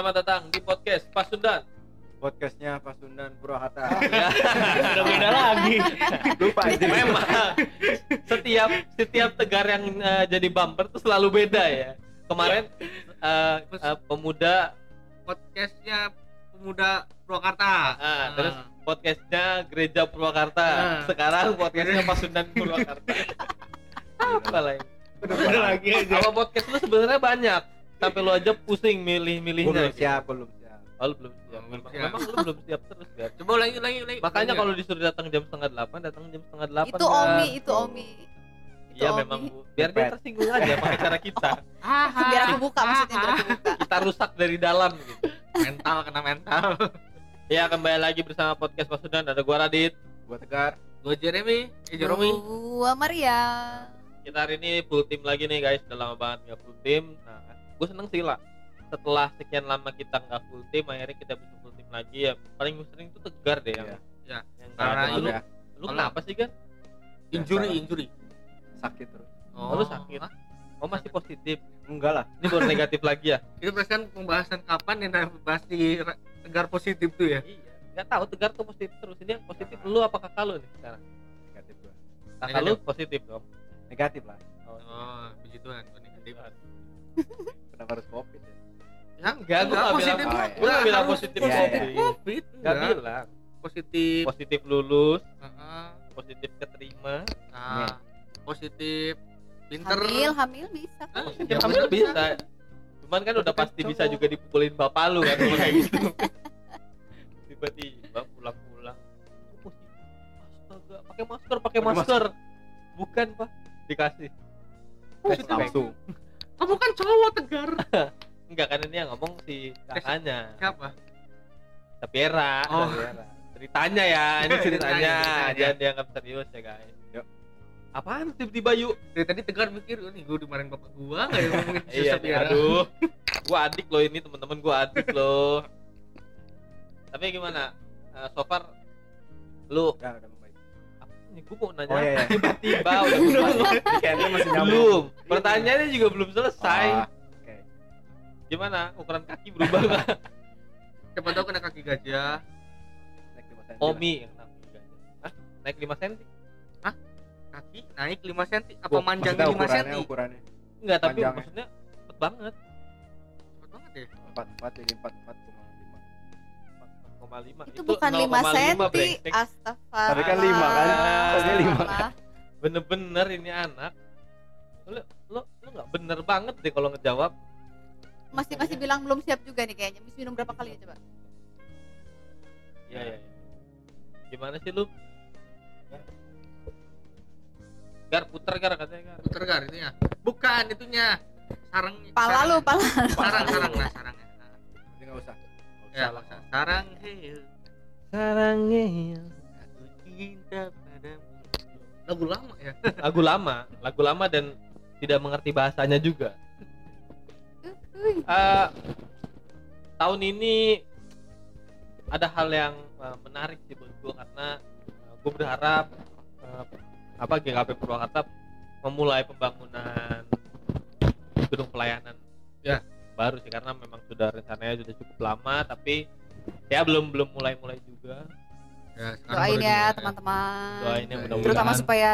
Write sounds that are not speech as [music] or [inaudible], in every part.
Selamat datang di podcast Pasundan. podcastnya Pasundan Purwakarta. [laughs] Ya, Udah beda lagi. Lupa aja. memang setiap setiap tegar yang eh, jadi bumper tuh selalu beda ya. Kemarin eh, eh, pemuda, Podcastnya pemuda Purwakarta. ah, terus podcastnya Gereja Purwakarta. Ah. Sekarang podcastnya Pasundan Purwakarta. [laughs] Apa lagi? beda lagi aja. Apa podcast lu sebenarnya banyak? Sampai lu aja pusing Gua milih-milihnya. belum gitu. siap, belum siap. Oh, lu belum siap. Belum Memang, siap. memang lu belum siap terus kan. Coba lagi lagi lagi. Makanya kalau disuruh datang jam setengah delapan, datang jam setengah delapan. itu kan. Omi, itu Omi. Iya memang Bu. biar dia tersinggung aja pakai cara kita. [laughs] Ah, Biar aku buka maksudnya biar aku buka. Kita rusak dari dalam gitu. mental kena mental. [laughs] Ya kembali lagi bersama podcast Pasudan ada gua Radit. Gua tegar. Gue Jeremy, eh Jeromi. Gua Maria. Kita hari ini full tim lagi nih guys. Udah lama banget nggak full tim. Nah, gue seneng sih lah. Setelah sekian lama kita nggak full tim, akhirnya kita bisa full tim lagi ya. Paling sering tuh tegar deh yang. Iya. Iya. Yang Karena nggak ini- lu, ya, lu kenapa sih kan? Injury, Biasa. injury. sakit terus. Oh, lu sakit. Hah? Oh masih positif. Enggak lah. Ini baru negatif lagi ya? [laughs] Itu perasaan pembahasan kapan yang bahas di tegar positif tuh ya? Iya. Gak tahu tegar tuh positif terus. Ini yang positif lu apa kakak lu nih sekarang? Negatif gua. Kakak lu positif dong. Negatif lah. Oh, puji Tuhan, gua negatif. [laughs] Kenapa harus covid ya? Ya, Enggak, gua nggak positif. bilang- Nggak gua nggak bilang positif Iya, positif covid. Gak Enggak. bilang. Positif. Positif lulus, Heeh. positif keterima, Nah, positif pinter. Hamil, hamil bisa kan? Ah, positif ya hamil bisa. Cuman kan udah pasti bisa juga dipukulin bapak lu kan kayak [laughs] gitu. Tiba-tiba pulang-pulang. "Oh, positif. Astaga, pakai masker, pakai Pakai masker. Bukan, Pak. Dikasih. Tes langsung. Kamu kan cowok tegar. [laughs] Enggak kan ini yang ngomong si kakaknya. Siapa? Sapiera. Oh. Ceritanya ya, ini [laughs] Ceritanya. Jangan dianggap serius ya, guys. Yuk. Apaan tiba-tiba yuk? Dari tadi tegar mikir, oh, nih gue dimarahin bapak gua nggak ya [laughs] ngomongin si Iya, Sapiera? aduh. Gua adik loh ini teman-teman gua adik loh. Tapi gimana? Eh, so far lu Udah, udah gua mau nanya Oh, iya, iya. tiba-tiba [laughs] udah masih nyambung. belum. Pertanyaannya juga belum selesai. Ah, Oke. Gimana? Ukuran kaki berubah nggak? [laughs] Siapa tahu kena kaki gajah. Naik lima senti lah. Omi yang kaki Hah? Naik 5 cm? Kaki naik 5 cm apa Gua- manjangnya Maksudnya 5 ukurannya, cm? ukurannya Enggak, tapi maksudnya cepet banget. Cepet banget ya. empat empat jadi empat empat koma lima. 4,5. Itu bukan 5 0,5 cm. brengsek. Astagfirullah. Tapi kan lima kan? Tadinya lima. Salah. bener-bener ini anak lo lo lo nggak bener banget deh kalau ngejawab Masih masih bilang belum siap juga nih kayaknya. Mesti minum berapa kali ya coba? Iya iya. iya. Gimana sih lu? Gar puter gar katanya gar. Puter gar itunya. Bukan itunya. Sarang Pala lu, pala. Sarang sarang nah [laughs] sarangnya. Nah, Jadi nggak usah. Ya, maksa. Sarang Aku cinta padamu. Lagu lama ya. [laughs] lagu lama, lagu lama dan tidak mengerti bahasanya juga. Eh, tahun ini ada hal yang eh, menarik sih buat gue karena gue berharap eh, apa GKP Purwakarta memulai pembangunan gedung pelayanan Ya. Baru sih karena memang sudah rencananya sudah cukup lama tapi ya belum belum mulai mulai juga Ya, sekarang Doain ya teman-teman. doain ya mudah-mudahan Terutama supaya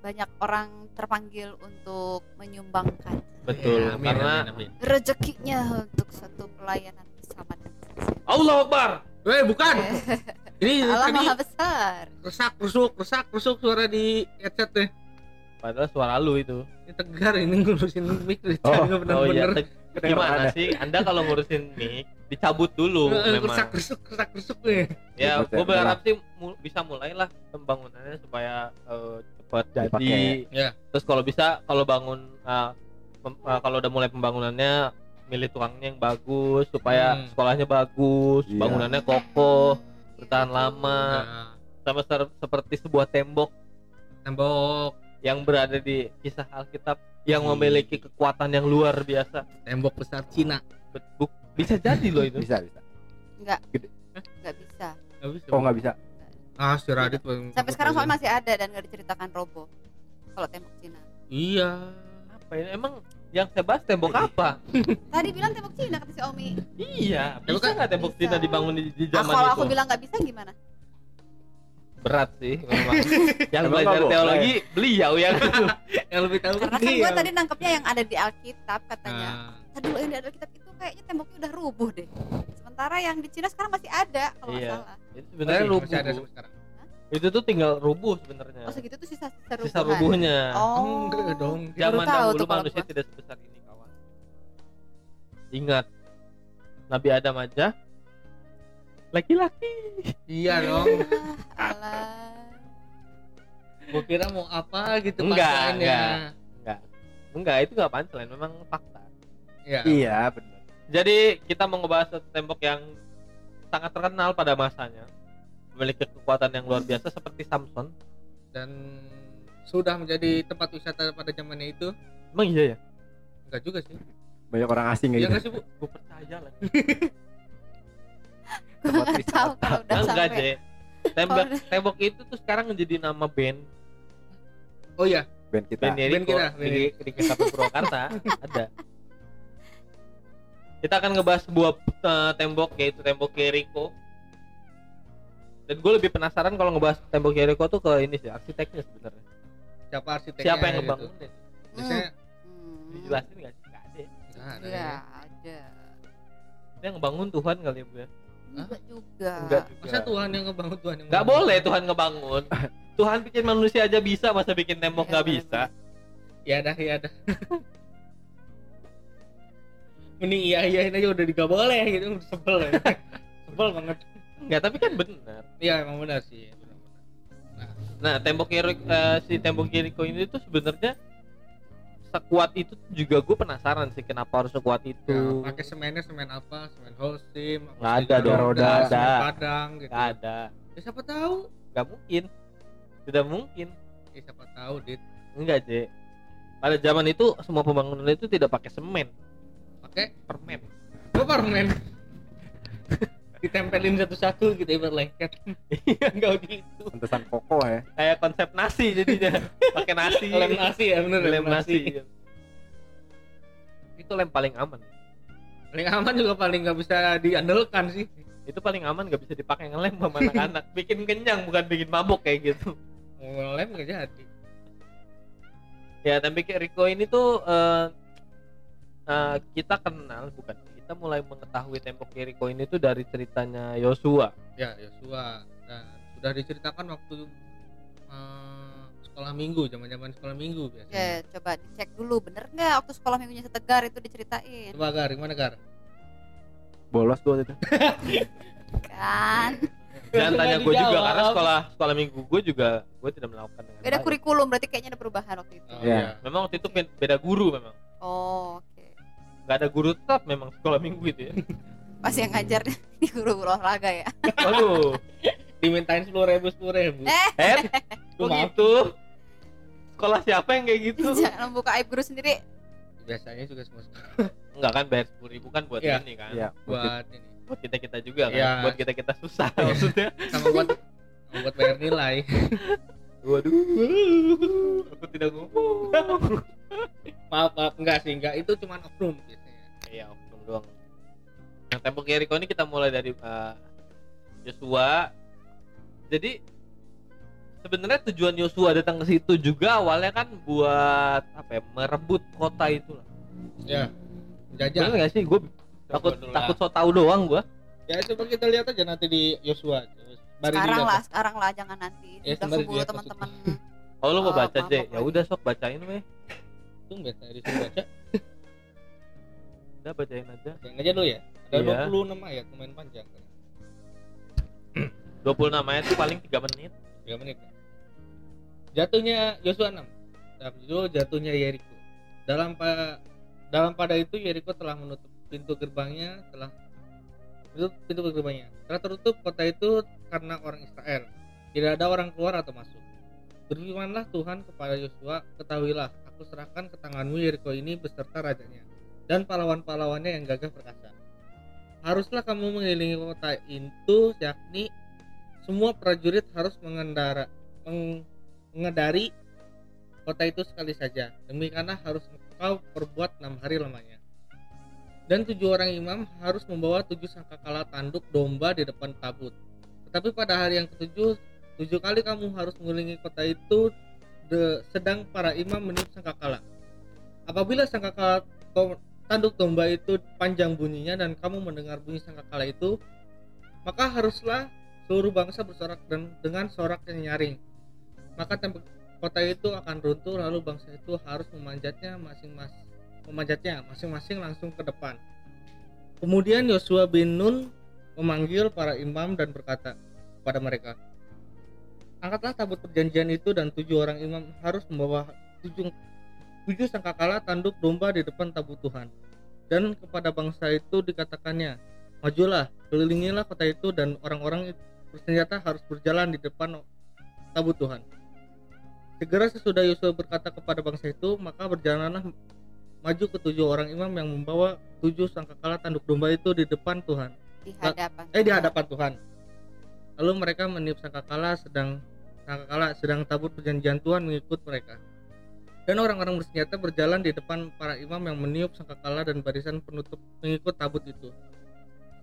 banyak orang terpanggil untuk menyumbangkan betul Ya, amin, karena amin, amin. rezekinya untuk satu pelayanan bersama Allah Akbar Eh, bukan. [laughs] Ini Allah tadi Maha Besar. rusak rusuk rusak rusuk suara di headset deh. padahal suara lu itu Ini tegar ini ngurusin mic [laughs] Oh, oh iya bener-bener. Gimana sih anda kalau ngurusin mic dicabut dulu memang rusak rusuk rusak rusuk nih. ya ya, gue berharap sih mu- bisa mulailah pembangunannya supaya eh, cepat jadi. Ya. terus kalau bisa kalau bangun pem- eh, kalau udah mulai pembangunannya milih tukangnya yang bagus supaya Hmm. sekolahnya bagus Iya. bangunannya kokoh bertahan lama Nah, sama ser- seperti sebuah tembok tembok yang berada di kisah Alkitab yang Hmm. memiliki kekuatan yang luar biasa tembok besar Cina. Bet- bu- bisa jadi loh itu Bisa bisa. Enggak. Gede. Enggak bisa. Nggak bisa. Oh nggak bisa. Ah, si Radit. Sampai sekarang soalnya masih ada dan nggak diceritakan roboh. Kalau tembok Cina. Iya. apa ini emang Yang saya bahas tembok apa? [laughs] Tadi bilang tembok Cina kata si Omi. iya, Tembok bisa kan- nggak tembok Bisa. Cina dibangun di, di Ah, zaman kalau itu? aku bilang nggak bisa gimana? Berat sih memang. [laughs] yang belajar teologi beliau yang [laughs] yang lebih tahu Karena kan gue tadi nangkepnya yang ada di Alkitab katanya. Nah, Tadi dulu yang di Alkitab itu kayaknya temboknya udah rubuh deh. Sementara yang di Cina sekarang masih ada kalau Iya. salah. itu sebenarnya masih- rubuh. masih ada sekarang. Itu tuh tinggal rubuh sebenarnya. Oh segitu tuh sisa sisa Sisa rubuhnya. Oh. Enggak dong. Zaman tahu dahulu manusia tidak sebesar ini kawan. Ingat, Nabi Adam aja laki-laki. Iya dong. Ah, alah. Gua kira mau apa gitu Enggak, enggak. Enggak, enggak itu enggak punchline, memang fakta. Iya. Iya, benar. Jadi kita mau ngebahas satu tembok yang sangat terkenal pada masanya, memiliki kekuatan yang luar biasa seperti Samson. Dan sudah menjadi tempat wisata pada zamannya itu. Emang iya ya? Enggak juga sih. Banyak orang asing Iya kayak enggak gitu. sih, Bu? Gue percaya lah. [laughs] Tempat nggak tahu wisata. kalau udah Enggak. Tembok, tembok itu tuh sekarang menjadi nama band Oh iya, Band kita. band Yeriko Band kita, band di, di KKP Purwakarta ada. Kita akan ngebahas sebuah eh, tembok yaitu tembok Jericho. Dan gue lebih penasaran kalau ngebahas tembok Jericho tuh ke ini sih arsiteknya sebenarnya. siapa arsiteknya? Siapa yang gitu. ngebangun? Biasanya Hmm. Dijelasin nggak sih? Nggak ada. enggak ada. Ya. ada. Dia ngebangun Tuhan kali ya bu ya? Enggak juga. Enggak juga. Masa Tuhan yang ngebangun Tuhan yang Nggak ngebangun? boleh Tuhan ngebangun. [laughs] Tuhan bikin manusia aja bisa, masa bikin tembok Iya, nggak bisa? Ya dah, ya dah. Mending iya iyain aja udah nggak boleh gitu, udah sebel ya. [laughs] sebel banget. Nggak, tapi kan benar. Iya emang benar sih. benar-benar. Nah, tembok Jericho, eh, si tembok Jericho ini tuh sebenarnya sekuat itu juga gue penasaran sih kenapa harus sekuat itu. Ya, pakai semennya semen apa? Semen Holcim, Nggak ada dong, semen ada. Padang gitu. Nggak ada, Ya, siapa tahu? nggak mungkin, tidak mungkin. Ya, siapa tahu, Dit. Enggak, Je. Pada zaman itu semua pembangunan itu tidak pakai semen, Pakai permen. apa permen? [laughs] Ditempelin satu-satu gitu ibarat lengket. Iya, enggak gitu. Pantesan kokoh ya. Kayak konsep nasi jadinya. pakai nasi. Lem nasi ya bener lem nasi. Itu lem paling aman. Paling aman juga paling nggak bisa diandalkan sih. Itu paling aman nggak bisa dipakai ngelem sama anak-anak. Bikin kenyang bukan bikin mabuk kayak gitu. Mau lem nggak jadi. Ya, tapi kayak Rico ini tuh eh, eh, kita kenal bukan kita mulai mengetahui tembok Jericho ini tuh dari ceritanya Yosua. Ya Yosua dan sudah diceritakan waktu eh, sekolah minggu, zaman-zaman sekolah minggu biasanya. Ya, coba dicek dulu bener nggak waktu sekolah minggunya setegar itu diceritain Coba Gar, gimana Gar? Bolos [laughs] gua itu. kan Jangan tanya gue juga karena sekolah sekolah minggu gue juga gue tidak melakukan dengan beda baik. kurikulum berarti kayaknya ada perubahan waktu itu Oh, Iya. iya. Memang waktu itu be- beda guru memang. oh oke Nggak ada guru tetap memang sekolah minggu itu ya. [laughs] pas yang ngajar [laughs] di guru olahraga ya [laughs] Waduh, Dimintain sepuluh ribu sepuluh ribu. Eh. eh, kok Maaf. gitu? Sekolah siapa yang kayak gitu? jangan membuka aib guru sendiri Biasanya juga semua Enggak kan bayar sepuluh ribu kan buat Iya. ini kan? Iya. buat ini Buat kita kita juga kan? Iya. Buat kita kita susah Iya. maksudnya. sama buat sama buat bayar nilai. Waduh, aku tidak ngomong. Maaf, maaf enggak sih, enggak itu cuma oknum biasanya. Iya, oknum doang. Nah, tembok Jericho ini kita mulai dari uh, Joshua. Jadi sebenarnya tujuan Yosua datang ke situ juga awalnya kan buat apa ya? Merebut kota itu lah. Ya. Bener Jajah. nggak sih? Gue takut takut so tau doang gua. Ya coba kita lihat aja nanti di Yosua. Bari sekarang lah sekarang lah jangan nanti Ya, udah keburu teman-teman Oh lu mau Oh, baca maaf, Ya udah sok bacain weh. Tumben saya disuruh baca. Udah bacain aja. Yang aja dulu ya. Ada Iya. 26 ayat lumayan panjang. 20 namanya tuh paling 3 menit. 3 menit. ya. Jatuhnya Yosua 6. Tahap judul jatuhnya Yeriko. Dalam pa, dalam pada itu Yeriko telah menutup pintu gerbangnya, telah menutup pintu gerbangnya. Telah tertutup kota itu karena orang Israel. Tidak ada orang keluar atau masuk. Berfirmanlah Tuhan kepada Yosua, ketahuilah, aku serahkan ke tanganmu Yeriko ini beserta rajanya dan pahlawan-pahlawannya yang gagah perkasa. Haruslah kamu mengelilingi kota itu, yakni semua prajurit harus mengendara meng- mengedari kota itu sekali saja. Demikianlah harus maka perbuat enam hari lamanya. Dan tujuh orang imam harus membawa tujuh sangkakala tanduk domba di depan tabut. Tetapi pada hari yang ketujuh, tujuh kali kamu harus mengelilingi kota itu de- sedang para imam meniup sangkakala. Apabila sangkakala tanduk domba itu panjang bunyinya dan kamu mendengar bunyi sangkakala itu, maka haruslah seluruh bangsa bersorak dan dengan sorak yang nyaring. Maka tembok kota itu akan runtuh lalu bangsa itu harus memanjatnya masing-masing memanjatnya masing-masing langsung ke depan. Kemudian Yosua bin Nun memanggil para imam dan berkata kepada mereka, Angkatlah tabut perjanjian itu dan tujuh orang imam harus membawa tujuh, tujuh sangkakala tanduk domba di depan tabut Tuhan. Dan kepada bangsa itu dikatakannya, Majulah, kelilingilah kota itu dan orang-orang bersenjata harus berjalan di depan tabut Tuhan. Segera sesudah Yosua berkata kepada bangsa itu, maka berjalanlah maju ke tujuh orang imam yang membawa tujuh sangkakala tanduk domba itu di depan Tuhan. di hadapan Eh di hadapan Tuhan. Lalu mereka meniup sangkakala sedang sangkakala sedang tabut perjanjian Tuhan mengikut mereka. Dan orang-orang bersenjata berjalan di depan para imam yang meniup sangkakala dan barisan penutup mengikut tabut itu.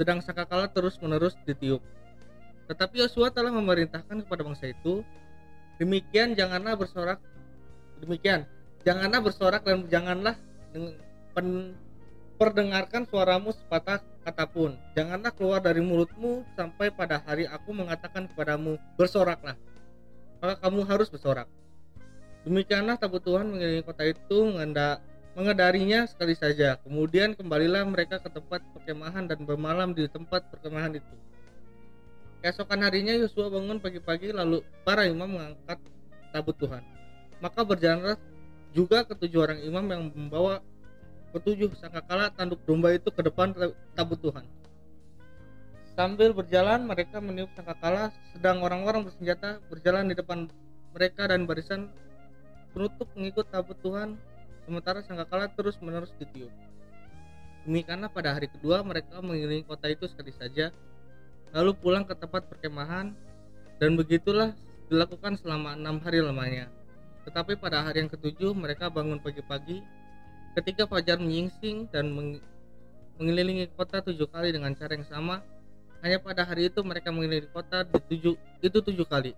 Sedang sangkakala terus-menerus ditiup. Tetapi Yosua telah memerintahkan kepada bangsa itu, demikian janganlah bersorak, demikian janganlah bersorak dan janganlah pen- perdengarkan suaramu sepatah kata pun. Janganlah keluar dari mulutmu sampai pada hari aku mengatakan kepadamu, bersoraklah. Maka kamu harus bersorak. Demikianlah tabut Tuhan mengelilingi kota itu mengendak mengedarinya sekali saja. Kemudian kembalilah mereka ke tempat perkemahan dan bermalam di tempat perkemahan itu. Keesokan harinya Yosua bangun pagi-pagi lalu para imam mengangkat tabut Tuhan. Maka berjalanlah juga ketujuh orang imam yang membawa ketujuh sangkakala tanduk domba itu ke depan tabut Tuhan. Sambil berjalan mereka meniup sangkakala sedang orang-orang bersenjata berjalan di depan mereka dan barisan penutup mengikut tabut Tuhan sementara sangkakala terus menerus ditiup. Demikianlah pada hari kedua mereka mengelilingi kota itu sekali saja lalu pulang ke tempat perkemahan dan begitulah dilakukan selama enam hari lamanya. Tetapi pada hari yang ketujuh mereka bangun pagi-pagi ketika fajar menyingsing dan meng- mengelilingi kota tujuh kali dengan cara yang sama. Hanya pada hari itu mereka mengelilingi kota di tujuh, itu tujuh kali.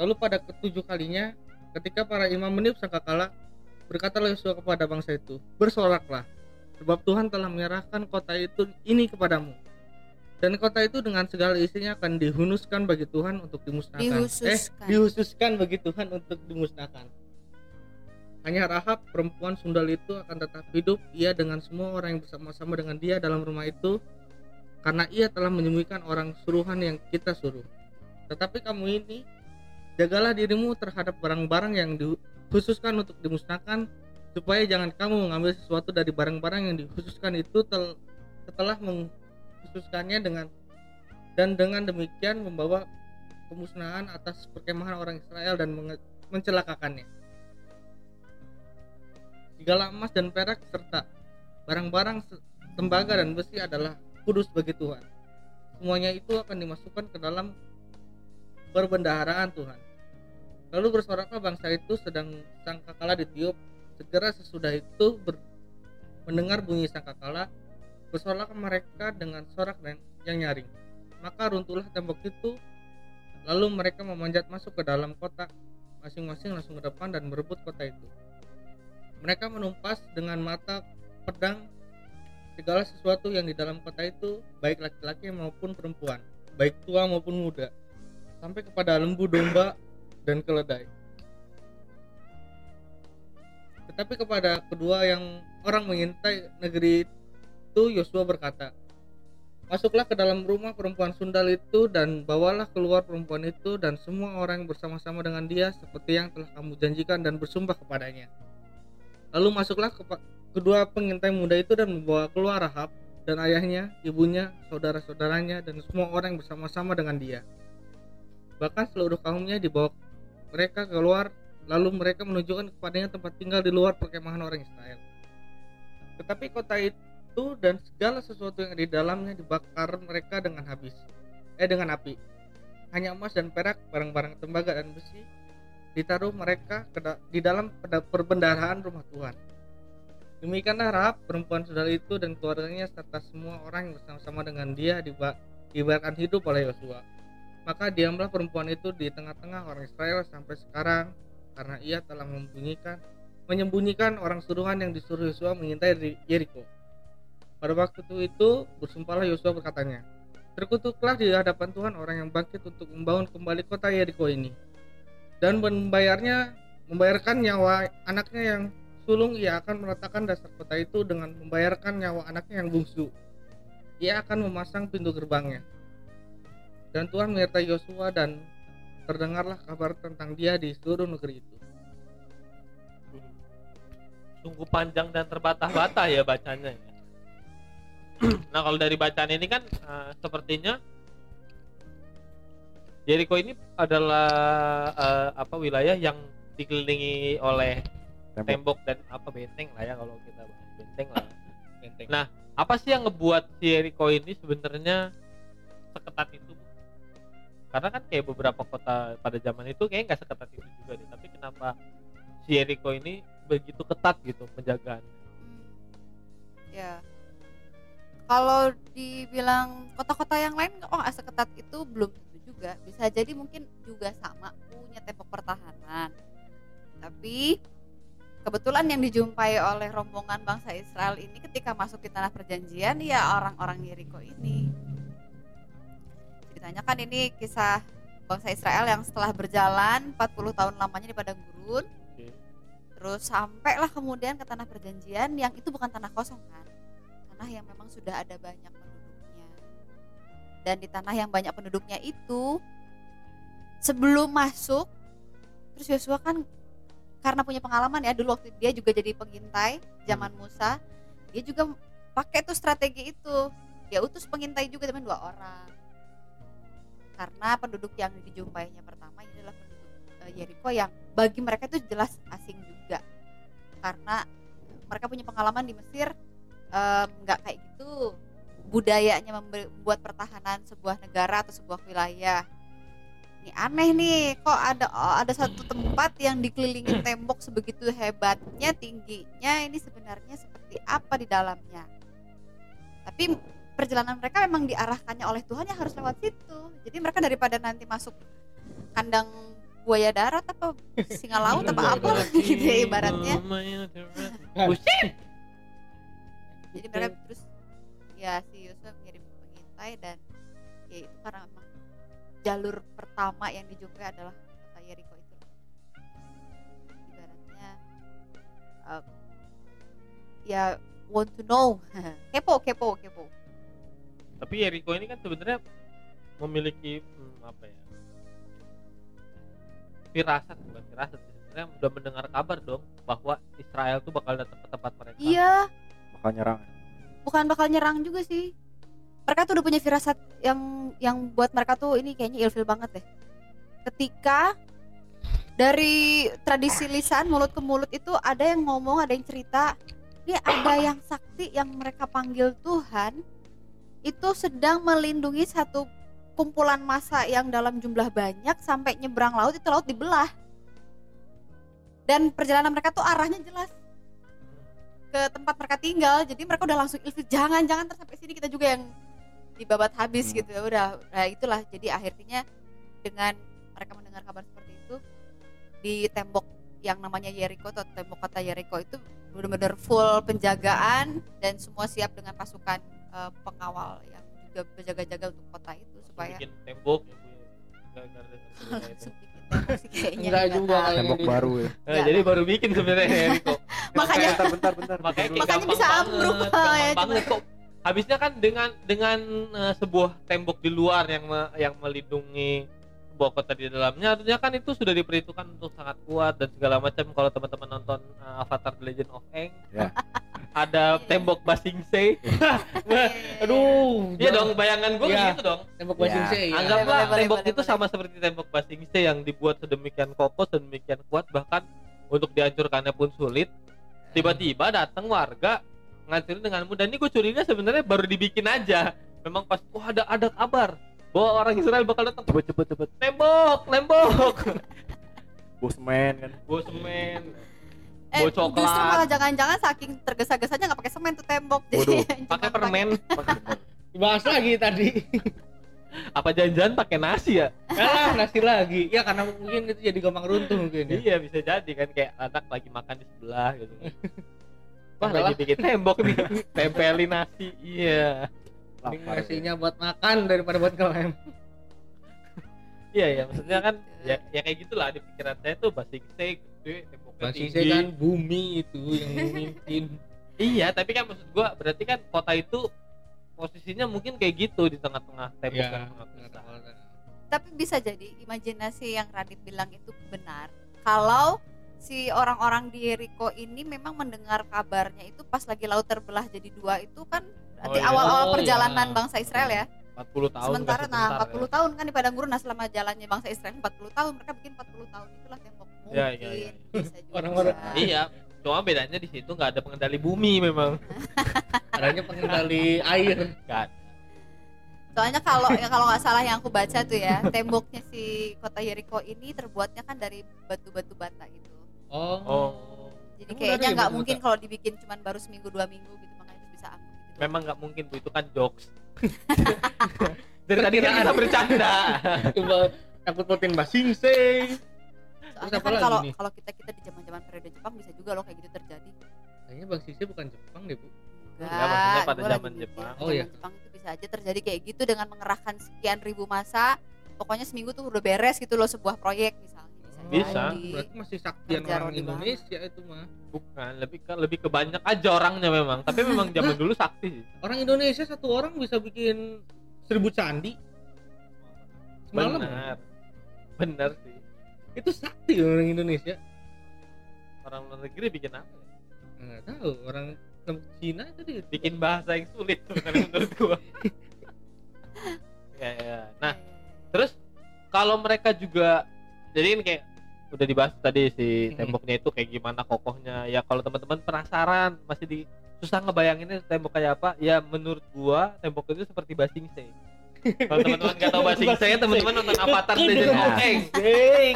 Lalu pada ketujuh kalinya, ketika para imam meniup sangkakala, berkatalah Yosua kepada bangsa itu, bersoraklah, sebab Tuhan telah menyerahkan kota itu ini kepadamu. Dan kota itu dengan segala isinya akan dihunuskan bagi Tuhan untuk dimusnahkan. Eh, Dihususkan. dihususkan bagi Tuhan untuk dimusnahkan. Hanya Rahab perempuan sundal itu akan tetap hidup ia dengan semua orang yang bersama-sama dengan dia dalam rumah itu karena ia telah menyembunyikan orang suruhan yang kita suruh. Tetapi kamu ini jagalah dirimu terhadap barang-barang yang dikhususkan untuk dimusnahkan supaya jangan kamu mengambil sesuatu dari barang-barang yang dikhususkan itu tel- setelah mengkhususkannya dengan dan dengan demikian membawa pemusnahan atas perkemahan orang Israel dan mencelakakannya. Segala emas dan perak serta barang-barang tembaga dan besi adalah kudus bagi Tuhan. Semuanya itu akan dimasukkan ke dalam perbendaharaan Tuhan. Lalu bersoraklah bangsa itu sedang sangkakala ditiup. Segera sesudah itu ber- mendengar bunyi sangkakala, bersoraklah mereka dengan sorak dan yang nyaring. Maka runtuhlah tembok itu, lalu mereka memanjat masuk ke dalam kota, masing-masing langsung ke depan dan merebut kota itu. Mereka menumpas dengan mata pedang segala sesuatu yang di dalam kota itu, baik laki-laki maupun perempuan, baik tua maupun muda, sampai kepada lembu domba dan keledai. Tetapi kepada kedua yang orang mengintai negeri itu Yosua berkata, Masuklah ke dalam rumah perempuan sundal itu dan bawalah keluar perempuan itu dan semua orang bersama-sama dengan dia seperti yang telah kamu janjikan dan bersumpah kepadanya. Lalu masuklah ke kedua pengintai muda itu dan membawa keluar Rahab dan ayahnya, ibunya, saudara-saudaranya dan semua orang bersama-sama dengan dia. Bahkan seluruh kaumnya dibawa mereka keluar lalu mereka menunjukkan kepadanya tempat tinggal di luar perkemahan orang Israel. Tetapi kota itu dan segala sesuatu yang di dalamnya dibakar mereka dengan habis. Eh dengan api. Hanya emas dan perak, barang-barang tembaga dan besi ditaruh mereka di dalam perbendaharaan rumah Tuhan. Demikianlah Rahab, perempuan saudara itu dan keluarganya serta semua orang yang bersama-sama dengan dia dibiarkan hidup oleh Yosua. Maka diamlah perempuan itu di tengah-tengah orang Israel sampai sekarang karena ia telah membunyikan menyembunyikan orang suruhan yang disuruh Yosua mengintai di Yeriko. Pada waktu itu bersumpahlah Yosua berkatanya, Terkutuklah di hadapan Tuhan orang yang bangkit untuk membangun kembali kota Yeriko ini dan membayarnya membayarkan nyawa anaknya yang sulung ia akan meletakkan dasar kota itu dengan membayarkan nyawa anaknya yang bungsu. Ia akan memasang pintu gerbangnya. Dan Tuhan menyertai Yosua dan terdengarlah kabar tentang dia di seluruh negeri itu. Sungguh panjang dan terbata-bata ya bacanya ya. [clears throat] nah kalau dari bacaan ini kan eh, sepertinya Jericho ini adalah eh, apa wilayah yang dikelilingi oleh Tembok. tembok dan apa benteng lah ya kalau kita bahas benteng lah. [laughs] Benteng. Nah, apa sih yang ngebuat si Jericho ini sebenarnya seketat itu? Bu? Karena kan kayak beberapa kota pada zaman itu kayak nggak seketat itu juga deh. Tapi kenapa si Jericho ini begitu ketat gitu penjagaan? Ya. Kalau dibilang kota-kota yang lain oh seketat itu belum tentu juga. Bisa jadi mungkin juga sama punya tembok pertahanan. Tapi kebetulan yang dijumpai oleh rombongan bangsa Israel ini ketika masuk di tanah perjanjian ya orang-orang Yeriko ini. Ceritanya kan ini kisah bangsa Israel yang setelah berjalan 40 tahun lamanya di padang gurun. Terus sampailah kemudian ke tanah perjanjian yang itu bukan tanah kosong kan. Tanah yang memang sudah ada banyak penduduknya. Dan di tanah yang banyak penduduknya itu sebelum masuk terus Yosua kan karena punya pengalaman ya dulu waktu dia juga jadi pengintai zaman Musa, dia juga pakai tuh strategi itu. Dia utus pengintai juga teman dua orang. Karena penduduk yang dijumpainya pertama ini adalah penduduk eh, Yeriko yang bagi mereka itu jelas asing juga karena mereka punya pengalaman di Mesir nggak kayak gitu budayanya membuat pertahanan sebuah negara atau sebuah wilayah ini aneh nih kok ada oh, ada satu tempat yang dikelilingi [clears throat] tembok sebegitu hebatnya tingginya ini sebenarnya seperti apa di dalamnya? Tapi perjalanan mereka memang diarahkannya oleh Tuhan yang harus lewat situ. Jadi mereka daripada nanti masuk kandang buaya darat apa singa laut [laughs] apa apa [laughs] gitu ya ibaratnya. Pusing. jadi mereka terus ya si Yusuf mengirim pengintai dan ya itu karena memang jalur pertama yang dijumpai adalah kota Yeriko itu. Ibaratnya uh, ya want to know. [laughs] Kepo kepo kepo. Tapi Jericho ini kan sebenarnya memiliki hmm, apa ya? Firasat bukan firasat sebenarnya udah mendengar kabar dong bahwa Israel tuh bakal datang ke tempat mereka. iya. Bakal nyerang bukan bakal nyerang juga sih mereka tuh udah punya firasat yang yang buat mereka tuh ini kayaknya ilfil banget deh. Ketika dari tradisi lisan mulut ke mulut itu ada yang ngomong ada yang cerita ini ada yang sakti yang mereka panggil Tuhan itu sedang melindungi satu kumpulan massa yang dalam jumlah banyak sampai nyebrang laut itu laut dibelah. Dan perjalanan mereka tuh arahnya jelas ke tempat mereka tinggal jadi mereka udah langsung ilfil. Jangan jangan terus sampai sini kita juga yang dibabat habis Hmm. gitu ya udah. Nah itulah. Jadi akhirnya dengan mereka mendengar kabar seperti itu di tembok yang namanya Jericho atau tembok kota Jericho itu benar-benar full penjagaan dan semua siap dengan pasukan eh, pengawal yang juga berjaga-jaga untuk kota itu supaya bikin tembok ya, ya. Langsung [laughs] bikin tembok sih kayaknya Enggak nggak juga tembok baru ya. Nah, jadi baru bikin sebenarnya Jericho. [laughs] Makanya- bentar bentar bentar. Makanya, bisa ambruk, gampang ya, cuma- banget kok. Habisnya kan dengan dengan eh, sebuah tembok di luar yang me- yang melindungi sebuah kota di dalamnya, artinya kan itu sudah diperhitungkan untuk sangat kuat dan segala macam. Kalau teman-teman nonton eh, Avatar The Legend of Aang, Ya. [laughs] ada Iya. tembok Basingse. Iya. [laughs] Aduh, Iya dong, bayangan gue Iya. gitu dong. tembok. Basing sih. ya. Anggaplah boleh, tembok boleh, itu boleh. sama seperti tembok Basingse yang dibuat sedemikian kokoh, sedemikian kuat bahkan untuk dihancurkannya pun sulit. Tiba-tiba datang warga ngancurin dengan mudah. Ini gue curiga sebenarnya baru dibikin aja. Memang pas wah ada ada kabar bahwa orang Israel bakal datang. cepet cepet cepet Tembok, tembok. [laughs] bosman kan semen. eh Bau coklat. justru malah jangan-jangan saking tergesa-gesanya nggak pakai semen tuh tembok Waduh, [laughs] Jadi pakai permen Bahas lagi tadi. apa jangan-jangan pakai nasi ya Kalah nasi lagi. Ya karena mungkin itu jadi gampang runtuh mungkin ya. iya bisa jadi kan kayak anak lagi makan di sebelah gitu [laughs] wah lagi bikin tembok nih [laughs] tempelin nasi iya Mending nasinya buat makan daripada buat ngelem. iya iya maksudnya kan ya, ya kayak gitulah di pikiran saya tuh basing saya gede temboknya Masih tinggi saya kan bumi itu yang [laughs] memimpin. iya tapi kan maksud gua berarti kan kota itu posisinya mungkin kayak gitu di tengah-tengah tembok ya. yang sangat besar. tapi bisa jadi imajinasi yang Radit bilang itu benar kalau si orang-orang di Jericho ini memang mendengar kabarnya itu pas lagi laut terbelah jadi dua itu kan Oh, di iya. awal-awal Oh, perjalanan iya. bangsa Israel ya 40 tahun sementara nah sebentar 40 ya. tahun kan di padang gurun nah selama jalannya bangsa Israel 40 tahun mereka bikin 40 tahun itulah tembok mungkin Ya, ya, ya. bisa juga. Orang-orang- [laughs] iya cuma bedanya di situ nggak ada pengendali bumi memang Adanya pengendali air. Ada. soalnya kalau ya kalau nggak salah yang aku baca tuh ya temboknya si kota Jericho ini terbuatnya kan dari batu-batu bata gitu Oh. oh jadi Emang kayaknya ya nggak batu mungkin kalau dibikin cuman baru seminggu dua minggu gitu makanya itu bisa ampuh gitu. memang nggak mungkin bu itu kan jokes [laughs] dari tadi kan kita bercanda Coba basing sih. soalnya apa kan kalau kalau kita kita di zaman zaman periode Jepang bisa juga loh kayak gitu terjadi Kayaknya Bang Sisi bukan Jepang deh, Bu. Ya, maksudnya pada zaman Jepang. Oh, iya. Jepang itu bisa aja terjadi kayak gitu dengan mengerahkan sekian ribu masa pokoknya seminggu tuh udah beres gitu loh sebuah proyek misalnya bisa. Berarti masih saktian Kerja orang Indonesia itu mah. bukan lebih ke lebih ke banyak aja orangnya memang tapi memang zaman [laughs] dulu sakti sih Orang Indonesia satu orang bisa bikin seribu candi semalam. benar benar sih Itu sakti orang Indonesia. orang luar negeri bikin apa ya? Nggak tahu orang Cina itu dia bikin bahasa yang sulit menurut gua [laughs] ya, ya. nah terus kalau mereka juga jadi ini kayak udah dibahas tadi si temboknya itu kayak gimana kokohnya. Ya kalau teman-teman penasaran masih di susah ngebayanginnya tembok kayak apa ya menurut gua tembok itu seperti basingse kalau teman-teman nggak tahu basingse teman-teman nonton Avatar Legend of Aang Hei,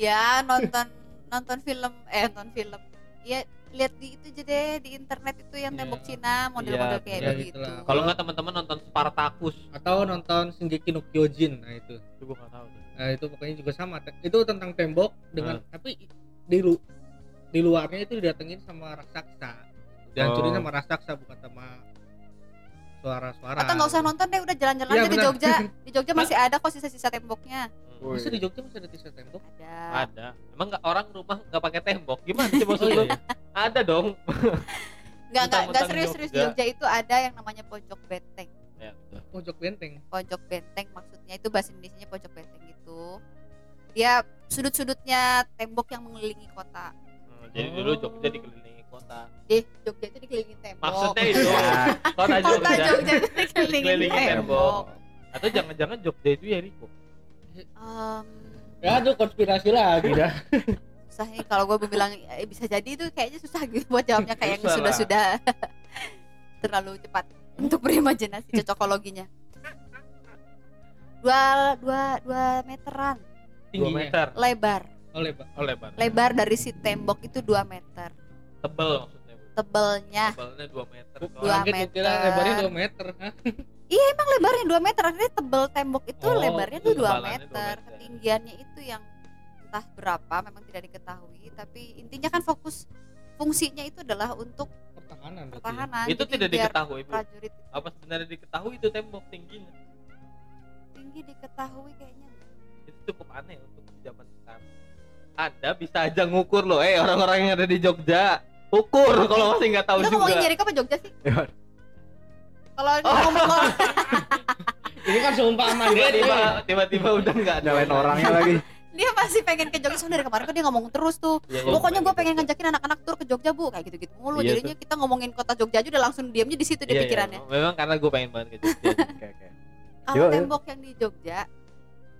ya nonton nonton film eh nonton film. Ya lihat di itu aja deh di internet itu yang Iya. tembok Cina model-model Iya, kayak iya, begitu gitulah. kalau nggak teman-teman nonton Spartacus atau nonton Shingeki no Kyojin nah itu itu gua nggak tahu tuh. nah itu pokoknya juga sama itu tentang tembok dengan Hmm. tapi di lu di luarnya itu didatengin sama raksasa dihancurin Oh. sama raksasa bukan sama suara-suara. Atau nggak usah nonton deh udah jalan-jalan Iya, aja di. Jogja. [laughs] Di Jogja masih ada kok sisa-sisa temboknya. Hmm. Masa di Jogja masih ada tisu tembok? Ada. Ada. Emang nggak orang rumah nggak pakai tembok? Gimana sih maksud [laughs] Oh, lu iya. ada dong. Nggak nggak nggak serius-serius di Jogja. Jogja itu ada yang namanya pojok benteng. Ya, betul. pojok benteng? Pojok benteng maksudnya itu bahasa Indonesia pojok benteng itu dia sudut-sudutnya tembok yang mengelilingi kota. Hmm, jadi dulu Jogja dikelilingi kota. Deh Jogja itu dikelilingi tembok. Maksudnya [laughs] itu Ya, kota kota Jogja. Jogja itu dikelilingi Dikelilingi tembok. tembok. atau jangan-jangan Jogja itu Jericho Em, ya itu konspirasi lagi dah. Susah nih kalau gue bilang eh, bisa jadi itu kayaknya susah gitu buat jawabnya kayak yang sudah sudah terlalu cepat untuk berimajinasi cocokologinya. Dua dua dua meteran. 2 tingginya. meter. Lebar. Oleh pak oh lebar. Lebar dari si tembok itu 2 meter tebel maksudnya Bu. tebelnya tebelnya 2 meter Dua meter. lebarnya 2 meter Hah? emang lebarnya 2 meter artinya tebel tembok itu Oh, lebarnya itu tuh 2 tebalannya meter. dua meter. ketinggiannya itu yang entah berapa memang tidak diketahui tapi intinya kan fokus fungsinya itu adalah untuk pertahanan berarti ya. pertahanan itu Jadi tidak diketahui Bu prajurit apa sebenarnya diketahui itu tembok tingginya tinggi diketahui kayaknya itu cukup aneh untuk zaman sekarang anda bisa aja ngukur loh eh orang-orang yang ada di Jogja ukur kalau masih nggak tahu kita juga. ngomongin Jericho apa Jogja sih? Ya. kalau [laughs] ngomong ini kan seumpama Dia dia tiba tiba-tiba udah nggak ada. Nyalain orangnya lagi. dia masih pengen ke Jogja soalnya dari kemarin kan dia ngomong terus tuh. Iya, iya, pokoknya gue iya, pengen iya. ngajakin anak-anak tur ke Jogja bu kayak gitu-gitu mulu. Iya, jadinya kita ngomongin kota Jogja aja udah langsung diamnya di situ Iya, dia iya. pikirannya. Memang karena gue pengen banget ke Jogja. [laughs] Yuk, yuk. tembok yang di Jogja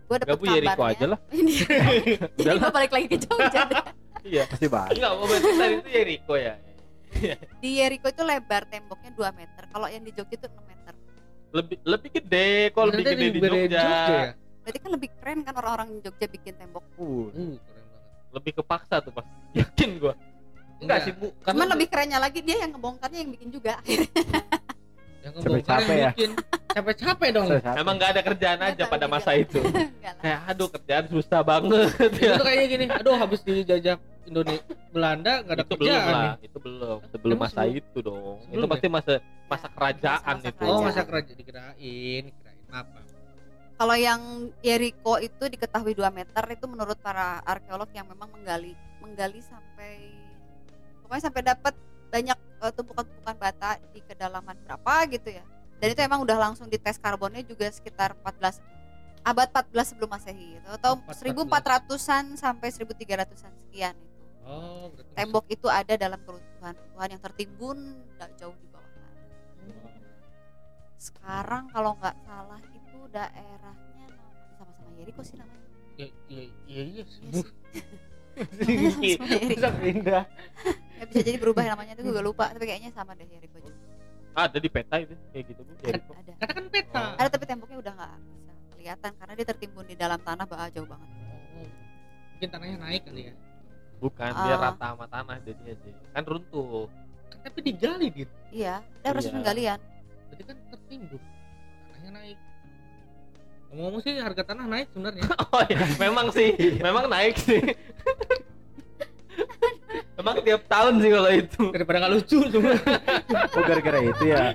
gue dapet Gak kabarnya. aja lah. Ini [laughs] jadi gue balik lagi ke Jogja. deh. Iya. Pasti bahas. enggak mau tadi itu Jericho ya. Di Jericho itu lebar temboknya 2 meter. Kalau yang di Jogja itu 6 meter. Lebih lebih gede kok lebih gede di gede Jogja, ya? Berarti kan lebih keren kan orang-orang Jogja bikin tembok. Uh, uh keren banget. Lebih kepaksa tuh pas [laughs] yakin gua. Enggak sih bu. Cuman lebih kerennya lagi dia yang ngebongkarnya yang bikin juga. [laughs] yang ngebongkar yang ya. bikin. Capek-capek dong. Emang nggak ada kerjaan aja tahu pada masa itu. [laughs] Kayak aduh kerjaan susah banget. Itu kayaknya gini aduh habis dijajah Indonesia Belanda nggak ada itu belum kerjaan nih lah itu belum sebelum Emang masa sebelum- itu dong itu pasti masa masa kerajaan Masa-masa itu oh kerajaan. masa kerajaan dikirain kirain apa Kalau yang Jericho itu diketahui 2 meter itu menurut para arkeolog yang memang menggali menggali sampai pokoknya sampai dapat banyak eh, tumpukan-tumpukan bata di kedalaman berapa gitu ya. Dan itu emang udah langsung dites karbonnya juga sekitar 14 abad 14 sebelum Masehi gitu. atau 14. 1400-an sampai 1300-an sekian. Oh berarti Tembok itu ada dalam keruntuhan Tuhan yang tertimbun nggak jauh di bawah tanah. Sekarang kalau nggak salah itu daerahnya sama-sama Jericho sih namanya. iya iya iya iya sih. Iya [laughs] sama Jericho. bisa pindah Ya, bisa jadi berubah namanya tuh gue lupa tapi kayaknya sama deh Jericho juga. ada di peta itu kayak gitu bu Jericho. Ada. karena kan peta Ada tapi temboknya udah nggak bisa kelihatan karena dia tertimbun di dalam tanah bah jauh banget. Oh, mungkin tanahnya naik kali ya bukan dia Ah. rata sama tanah jadi aja kan runtuh tapi digali gitu Iya, ada proses Iya. penggalian. berarti kan tertimbun tanahnya naik ngomong-ngomong sih harga tanah naik sebenarnya [laughs] oh iya memang sih [laughs] memang naik sih [laughs] Emang tiap tahun sih kalau itu. daripada nggak lucu cuma Oh gara-gara itu ya.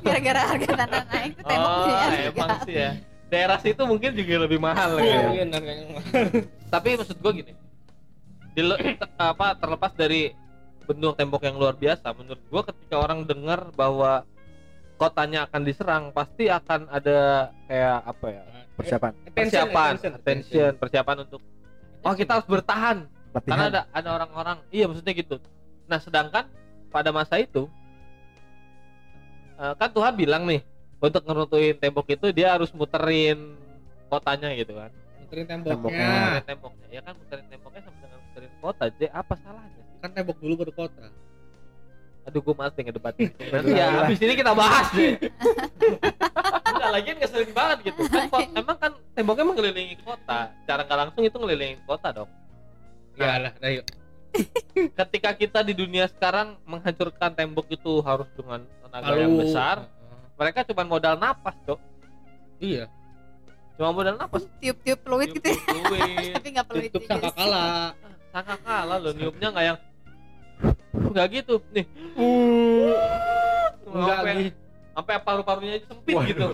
Gara-gara harga tanah naik tuh tembok Oh, jadi emang sih ya. Daerah situ mungkin juga lebih mahal Iya, ya. mungkin harganya mahal. Tapi maksud gua gini. Di apa terlepas dari bentuk tembok yang luar biasa, menurut gua ketika orang dengar bahwa kotanya akan diserang, pasti akan ada kayak apa ya? Persiapan. Attention, Persiapan, attention, attention, persiapan untuk oh kita harus bertahan karena Latihan. ada ada orang-orang iya maksudnya gitu nah sedangkan pada masa itu eh, kan Tuhan bilang nih untuk ngeruntuhin tembok itu dia harus muterin kotanya gitu kan Muterin Temboknya. temboknya muterin temboknya ya kan muterin temboknya sama dengan muterin kota jadi apa salahnya sih? Kan tembok dulu baru kota. Aduh gue males ngedebatin. [laughs] Itu. nanti ya habis ini kita bahas deh [laughs] Enggak lagi ngeselin banget gitu. Kan ko- emang kan temboknya mengelilingi kota. Cara nggak langsung itu ngelilingin kota dong. Ya lah dah yuk. [laughs] ketika kita di dunia sekarang menghancurkan tembok itu harus dengan tenaga yang Lalu- besar mereka cuma modal napas cok. Iya. Cuma modal napas. Tiup-tiup fluid gitu ya. Tapi nggak tutup juga sangka kalah sangka kalah loh niupnya nggak yang nggak gitu nih enggak sampai gitu sampai paru-parunya aja sempit Waduh. gitu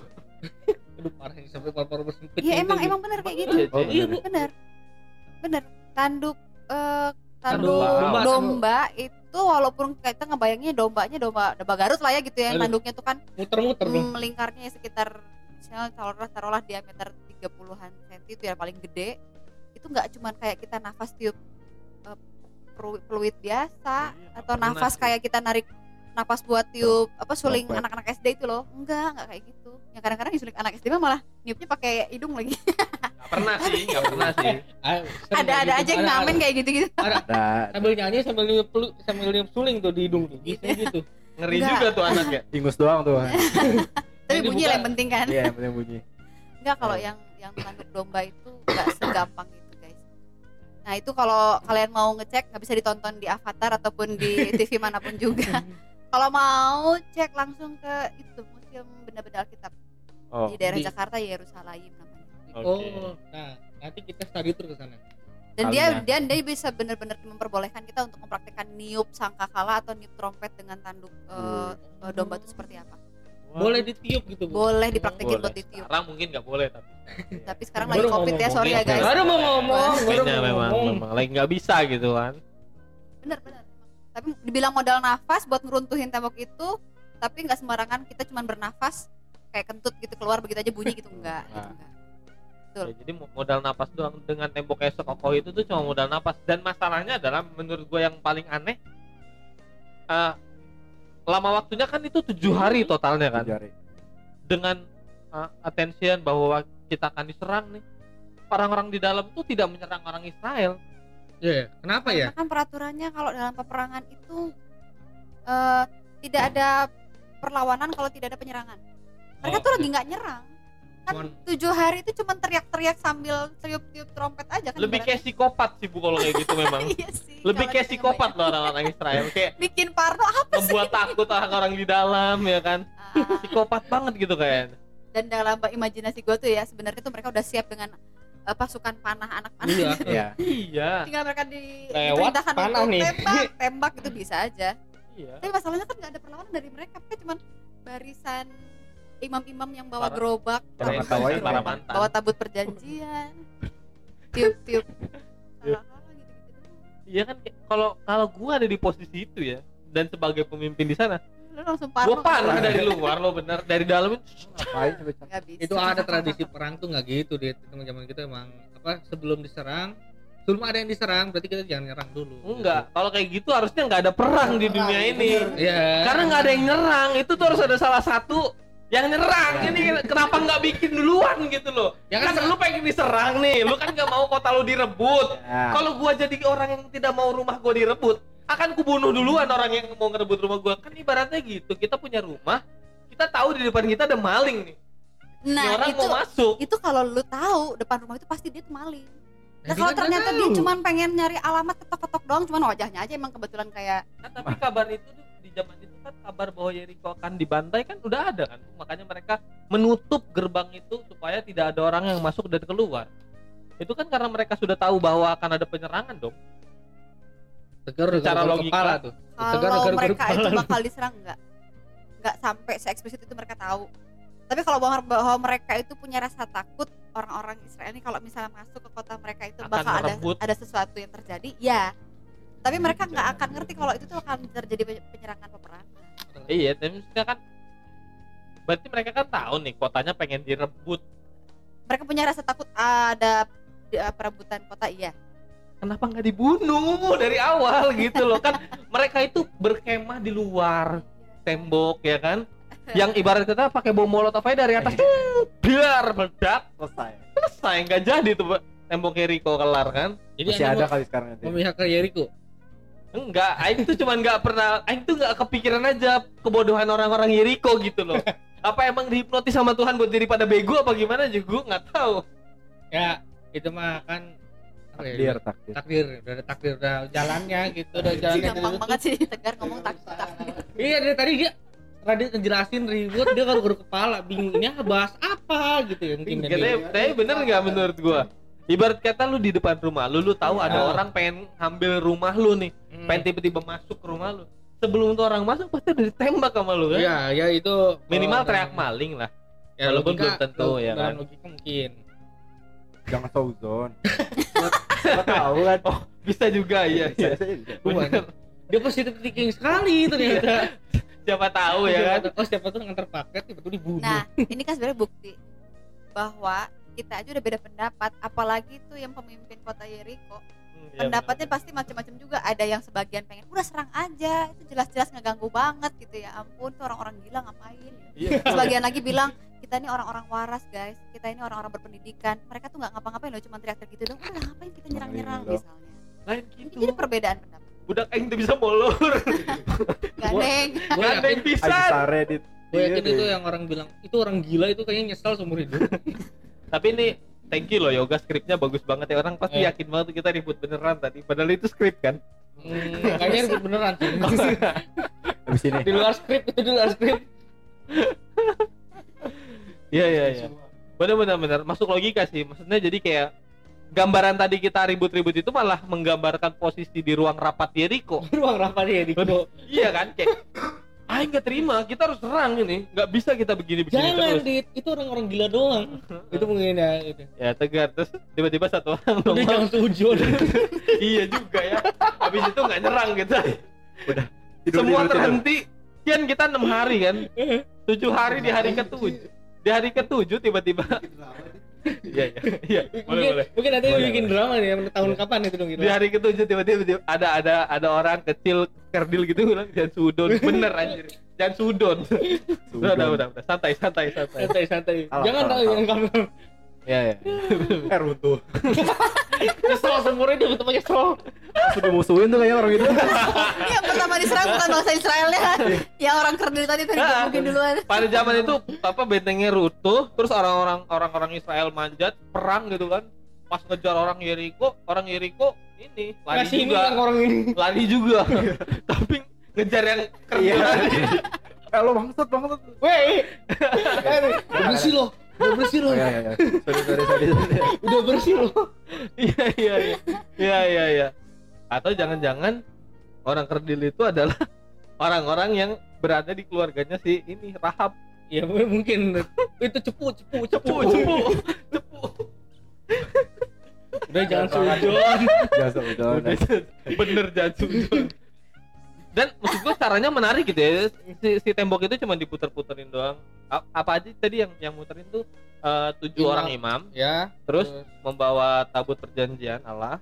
aduh parah ini sampai paru-paru bersempit Iya gitu, emang gitu. emang benar kayak gitu. Iya, Oh, iya bu Benar. Benar. Tanduk eh tanduk Domba. domba, itu walaupun kita ngebayangnya dombanya domba domba Garut lah ya gitu ya Aduh. tanduknya tuh kan muter-muter dong mm, lingkarnya ya sekitar misalnya taruhlah taruhlah diameter 30-an senti itu ya paling gede itu nggak cuman kayak kita nafas tiup eh, fluid, fluid biasa Iya, atau nafas sih. kayak kita narik napas buat tiup apa suling anak-anak SD itu loh. Enggak enggak kayak gitu. Yang kadang-kadang yang suling anak SD mah malah niupnya pakai hidung lagi. Nggak pernah sih nggak pernah sih. [laughs] Ah, ada ada gitu. aja yang Ada- ngamen kayak gitu-gitu. Ada. [laughs] Nah, sambil nyanyi sambil niup sambil niup suling tuh di hidung tuh. Gitu. gitu gitu. Ngeri Enggak. juga tuh anak ya [laughs] ingus doang tuh. tapi bunyi lah yang penting kan. Iya, yang penting bunyi. enggak kalau yang yang tanduk domba itu enggak segampang itu nah itu kalau kalian mau ngecek nggak bisa ditonton di Avatar ataupun di [laughs] TV mana pun juga. Kalau mau cek langsung ke itu museum benda-benda Alkitab. Oh di daerah di- Jakarta Yerusalem namanya. Oke. oh nah nanti kita study tour ke sana. Dan dia Kalian. dia dia bisa benar-benar memperbolehkan kita untuk mempraktikkan niup sangkakala atau niup trompet dengan tanduk eh, eh, domba itu seperti apa boleh ditiup gitu bu. Boleh dipraktekin boleh. buat ditiup. Sekarang mungkin nggak boleh tapi tapi sekarang lagi covid ya sorry ya guys. Baru mau ngomong baru mau memang ngomong. Memang lagi nggak bisa gitu kan. Bener bener. Tapi dibilang modal nafas buat ngeruntuhin tembok itu tapi nggak sembarangan kita cuma bernafas kayak kentut gitu keluar begitu aja bunyi gitu enggak gitu Nah. enggak Betul. Ya, jadi mo- modal napas doang dengan tembok kayak sekokoh itu tuh cuma modal napas dan masalahnya adalah menurut gue yang paling aneh eh, lama waktunya kan itu tujuh hari totalnya kan. Jari. dengan eh, attention bahwa kita akan diserang nih. Orang-orang di dalam tuh tidak menyerang orang Israel. Iya, kenapa ya? Karena kan peraturannya kalau dalam peperangan itu eh, tidak ada perlawanan kalau tidak ada penyerangan. Mereka Oh, tuh lagi nggak nyerang kan tujuh hari itu cuma teriak-teriak sambil tiup-tiup trompet aja kan lebih kayak psikopat sih bu kalau kayak gitu memang. [laughs] Iya sih lebih kayak kita psikopat ngebayang. loh orang-orang Israel. Kayak bikin parno apa sih? membuat takut orang-orang di dalam ya kan? Ah, psikopat banget gitu kayaknya dan dalam imajinasi gue tuh ya sebenarnya tuh mereka udah siap dengan eh, pasukan panah anak panah Iya. gitu. [laughs] Iya. iya. Tinggal mereka di Lewat, panah nih. tembak. [laughs] Tembak itu bisa aja. Iya. Tapi masalahnya kan nggak ada perlawanan dari mereka. Mereka cuma barisan imam-imam yang bawa Para- gerobak para itu para ya. mantan. bawa tabut perjanjian. Tiup-tiup iya kan kalau kalau gua ada di posisi itu ya dan sebagai pemimpin di sana lu langsung gua parno. panah kan? dari luar lo bener. Dari dalam itu ada tradisi perang tuh nggak gitu deh teman zaman kita emang apa sebelum diserang sebelum ada yang diserang berarti kita jangan nyerang dulu. Enggak. Kalau kayak gitu harusnya nggak ada perang di dunia ini. Iya. karena nggak ada yang nyerang. Itu tuh harus ada salah satu yang nyerang ini kenapa nggak bikin duluan gitu loh? Ya kan kan lu pengen diserang nih lu kan nggak mau kota lu direbut. Ya. kalau gua jadi orang yang tidak mau rumah gua direbut akan kubunuh duluan orang yang mau ngerebut rumah gua. Kan ibaratnya gitu kita punya rumah kita tahu di depan kita ada maling nih. Nah orang itu mau masuk. itu kalau lu tahu depan rumah itu pasti dia tuh maling. Nah, Nah kalau ternyata dia cuma pengen nyari alamat ketok-ketok doang, cuman wajahnya aja emang kebetulan kayak Kan, tapi kabar itu tuh di zaman itu kan kabar bahwa Yeriko akan dibantai kan udah ada kan. Makanya mereka menutup gerbang itu supaya tidak ada orang yang masuk dan keluar. Itu kan karena mereka sudah tahu bahwa akan ada penyerangan dong. Tegar Secara logika. kepala tuh. Tegar kalau gara-gara mereka itu kepala. bakal diserang enggak nggak sampai se eksplisit itu mereka tahu. Tapi kalau bahwa, bahwa mereka itu punya rasa takut orang-orang Israel ini kalau misalnya masuk ke kota mereka itu Akan bakal ada ada sesuatu yang terjadi ya tapi mereka nggak akan ngerti kalau itu tuh akan terjadi pe- penyerangan peperangan. Iya tapi maksudnya kan berarti mereka kan tahu nih kotanya pengen direbut. Mereka punya rasa takut ada uh, perebutan kota iya. Kenapa nggak dibunuh? Dari awal gitu loh kan mereka itu berkemah di luar tembok ya kan? [laughs] Yang ibarat kita pakai bom molotov aja dari atas tuh biar meledak. Selesai. selesai nggak jadi tuh tembok Jericho kelar kan? Jadi Masih ada kali sekarang nanti. memihak ke Yeriko enggak Aing tuh cuman nggak pernah Aing tuh nggak kepikiran aja kebodohan orang-orang Jericho gitu loh. [laughs] Apa emang dihipnotis sama Tuhan buat jadi pada bego apa gimana juga nggak tahu. Ya itu mah kan apa Takdir, ya, takdir. takdir. udah ada takdir udah jalannya gitu udah jalannya gampang gitu. banget sih tegar ngomong takut iya dari tadi dia Radit ngejelasin ribut dia garu-garu kepala bingung ini bahas apa gitu ya mungkin Enggak, tapi, tapi bener nggak menurut gua ibarat kata lu di depan rumah lu lu tahu ada Ya. orang pengen ngambil rumah lu nih Hmm. pengen tiba-tiba masuk ke rumah lu sebelum tuh orang masuk pasti udah ditembak sama lu kan Iya, ya itu minimal kalau teriak maling lah ya, walaupun logika- belum tentu, ya dalam kan? logika mungkin Jangan sauzon. [laughs] Tahu kan. bisa juga iya, iya. Saya- saya bisa. Bener. dia positif thinking sekali ternyata [laughs] siapa tahu ya kan oh siapa tuh ngantar paket tiba-tiba dibunuh Nah, ini kan sebenarnya bukti bahwa kita aja udah beda pendapat, apalagi tuh yang pemimpin kota Yeriko. Hmm, iya, Pendapatnya pasti macam-macam juga. Ada yang sebagian pengen udah serang aja, itu jelas-jelas ngeganggu banget gitu ya. Ampun, tuh orang-orang gila ngapain? iya [laughs] Sebagian lagi bilang kita ini orang-orang waras guys, kita ini orang-orang berpendidikan. Mereka tuh nggak ngapa-ngapain loh, cuma teriak-teriak gitu dong. Udah ngapain kita nyerang-nyerang Iya. misalnya. lain Ini gitu jadi perbedaan pendapat. budak aing tuh bisa molor [laughs] Gandeng. yang bisa gue yakin Iya, itu yang orang bilang itu orang gila itu kayaknya nyesal seumur hidup [laughs] tapi ini thank you loh yoga skripnya bagus banget ya. Orang pasti Eh. yakin banget kita ribut beneran tadi. Padahal itu skrip kan? Hmm, kayaknya ribut beneran sih. [laughs] Habis ini. di luar skrip itu di luar skrip iya iya iya. Bener bener bener. Masuk logika sih. Maksudnya jadi kayak gambaran tadi kita ribut-ribut itu malah menggambarkan posisi di ruang rapat Jericho ruang rapat di iya kan? Kayak ah nggak terima kita harus serang ini. Nggak bisa kita begini begini jangan terus. Dit. Itu orang-orang gila doang. [laughs] Itu mungkin ya gitu. ya tegar. Terus tiba-tiba satu orang udah jangan sujud [laughs] iya juga ya. Habis itu nggak nyerang gitu Tidur, semua tidur, tidur. terhenti. Kan kita enam hari kan? Tujuh hari di hari ketujuh. Di hari ketujuh tiba-tiba iya iya. Iya boleh mungkin, boleh mungkin nanti Boleh, bikin boleh. drama nih tahun Iya. kapan itu dong gitu. Di hari ketujuh tiba-tiba tiba- ada ada ada orang kecil kerdil gitu bilang jangan sudon. Bener anjir. Jangan sudon. [laughs] Udah udah udah, santai santai santai. Santai santai. Jangan salah, Iya, iya. Eh runtuh. [laughs] Nyesel seumurnya dia betapa nyesel. Sudah musuhin tuh kayaknya orang itu. Ini yang pertama diserang bukan bangsa Israelnya yang orang kerdil tadi tadi Ah. mungkin duluan Pada zaman itu apa bentengnya runtuh, terus orang-orang orang-orang Israel manjat perang gitu kan. Pas ngejar orang Yeriko, orang Yeriko ini lari Masih ini juga. yang orang ini. Lari juga. [laughs] Tapi ngejar yang kerdil Iya. tadi. Eh lo bangsat bangsat. Weh. Eh, bersih [laughs] loh. Udah bersih loh. Oh iya iya. iya. Sorry sorry sorry. sorry. Udah bersih loh. Iya iya iya. Iya iya iya. Atau jangan-jangan orang kerdil itu adalah orang-orang yang berada di keluarganya si ini Rahab. Ya mungkin itu cepu cepu cepu Cepu, cepu. Udah jangan sujon. Biasa udah. Udah, bener jatuh. Dan maksud gue caranya menarik gitu ya. Si, si tembok itu cuma diputer-puterin doang. A- Apa aja tadi yang yang muterin tuh eh, tujuh Imam. orang imam, Ya. terus membawa tabut perjanjian Allah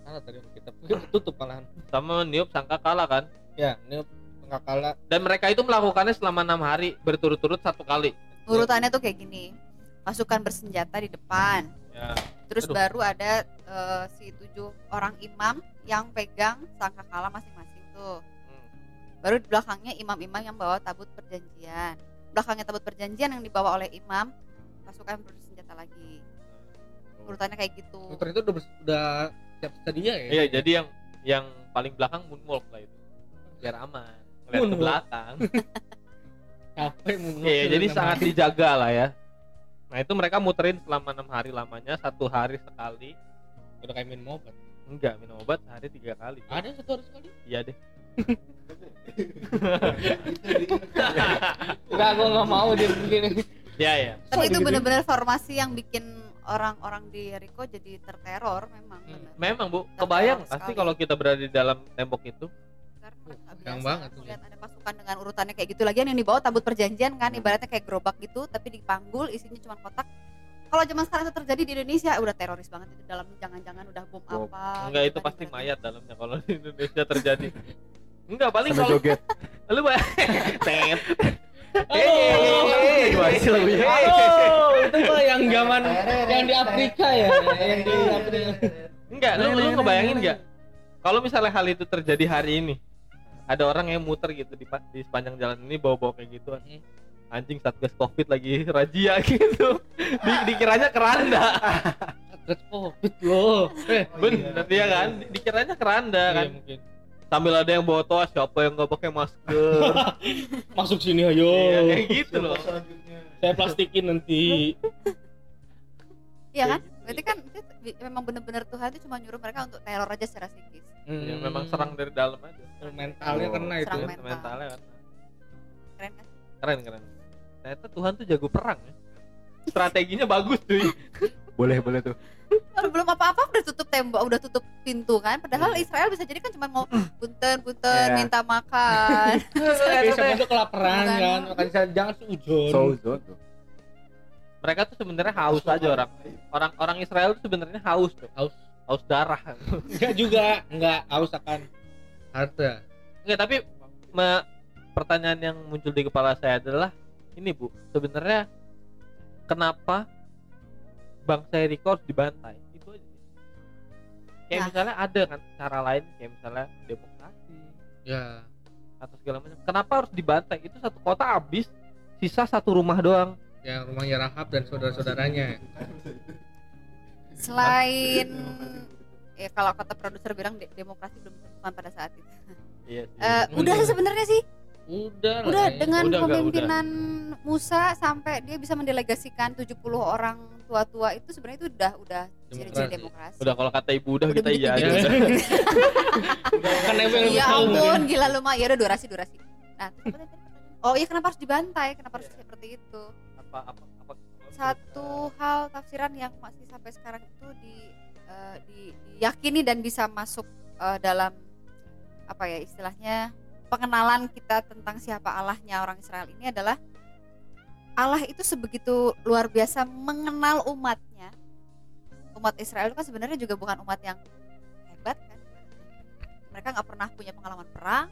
Mana tadi kita tutup malahan. sama niup sangka kalah kan. Ya, ini nggak kalah. Dan mereka itu melakukannya selama enam hari berturut-turut satu kali. urutannya tuh kayak gini pasukan bersenjata di depan Ya. terus Aduh. baru ada eh, si tujuh orang imam yang pegang sangkakala masing-masing tuh Hmm. baru di belakangnya imam-imam yang bawa tabut perjanjian belakangnya tabut perjanjian yang dibawa oleh imam pasukan bersenjata lagi urutannya kayak gitu Muter itu udah udah siap sedia ya. Iya, jadi yang yang paling belakang moonwalk lah itu. Biar aman. Ngeliat ke Moonwalk. belakang. [laughs] Capek mau Iya, jadi sangat dijaga lah ya. Nah itu mereka muterin selama enam hari lamanya, satu hari sekali. udah kayak minum obat. Enggak minum obat sehari tiga kali. Ada satu hari sekali? Iya deh. [laughs] Enggak, gua nggak mau dia begini. Iya ya. tapi itu bener-bener formasi yang bikin orang-orang di Jericho jadi terteror memang Hmm. bener. Memang bu, Terteror kebayang pasti sekali. kalau kita berada di dalam tembok itu. Karena banget tuh. melihat ada pasukan dengan urutannya kayak gitu lagian yang dibawa tabut perjanjian kan Hmm. ibaratnya kayak gerobak gitu tapi dipanggul isinya cuma kotak kalau zaman sekarang itu terjadi di Indonesia udah teroris banget itu dalam jangan-jangan udah bom Bom. apa Enggak gitu itu kan pasti ibaratnya. mayat dalamnya kalau di Indonesia terjadi. Enggak paling kalau joget. [laughs] lu bayang tet. [laughs] Halo, itu mah yang zaman yang di Afrika ya, yang di Afrika. Enggak, lu, lu ngebayangin enggak? Kalau misalnya hal itu terjadi hari ini, ada orang yang muter gitu di, di sepanjang jalan ini bawa-bawa kayak gituan. Hmm. Anjing satgas covid lagi razia [laughs] gitu. Di, dikiranya keranda. Satgas Covid loh. Eh, Bener dia kan? Di- Dikiranya keranda iya, kan. mungkin. Sambil ada yang bawa toa siapa yang nggak pakai masker. [laughs] Masuk sini ayo. Iya, kayak gitu loh. Saya plastikin nanti. iya kan gitu. berarti kan memang bener-bener Tuhan itu cuma nyuruh mereka untuk teror aja secara psikis Ya, memang serang dari dalam aja. mentalnya Oh. kena itu. Serang ya. mental. Mentalnya kan. keren kan Keren keren. Ternyata Tuhan tuh jago perang ya. Strateginya bagus cuy. [laughs] Boleh boleh tuh. Kalau belum apa-apa udah tutup tembok udah tutup pintu kan padahal Hmm. Israel bisa jadi kan cuma mau punten punten Iya. minta makan [laughs] siapa itu kelaparan Bukan. kan, makanya saya jangan seujon. Souzon tuh. Mereka tuh sebenarnya haus aja orang. Orang orang Israel tuh sebenarnya haus tuh. Haus. Haus darah. Enggak juga, enggak haus akan harta. Enggak, tapi me- pertanyaan yang muncul di kepala saya adalah ini Bu, sebenarnya kenapa bangsa Jericho harus dibantai? Itu aja. sih. Kayak Nah. misalnya ada kan cara lain kayak misalnya demokrasi Ya. atau segala macam. Kenapa harus dibantai? Itu satu kota habis, sisa satu rumah doang. Yang rumahnya Rahab dan saudara-saudaranya. selain ya kalau kata produser bilang de- demokrasi belum ditemukan pada saat itu Iya sih. Eh, udah sih sebenarnya sih Udah lah. udah ya. dengan Udah, enggak, kepemimpinan Musa sampai dia bisa mendelegasikan 70 orang tua-tua itu sebenarnya itu udah udah ciri-ciri Demokrasi. Udah kalau kata ibu udah, Udah kita iya. aja. [laughs] Kan ya ampun gila lu mah ya udah durasi durasi. Nah oh iya kenapa harus dibantai? Kenapa harus seperti itu? Apa apa apa satu hal tafsiran yang masih sampai sekarang itu di, di- diyakini dan bisa masuk eh, dalam apa ya istilahnya pengenalan kita tentang siapa Allahnya orang Israel ini adalah Allah itu sebegitu luar biasa mengenal umatnya. Umat Israel itu kan sebenarnya juga bukan umat yang hebat kan. Mereka nggak pernah punya pengalaman perang.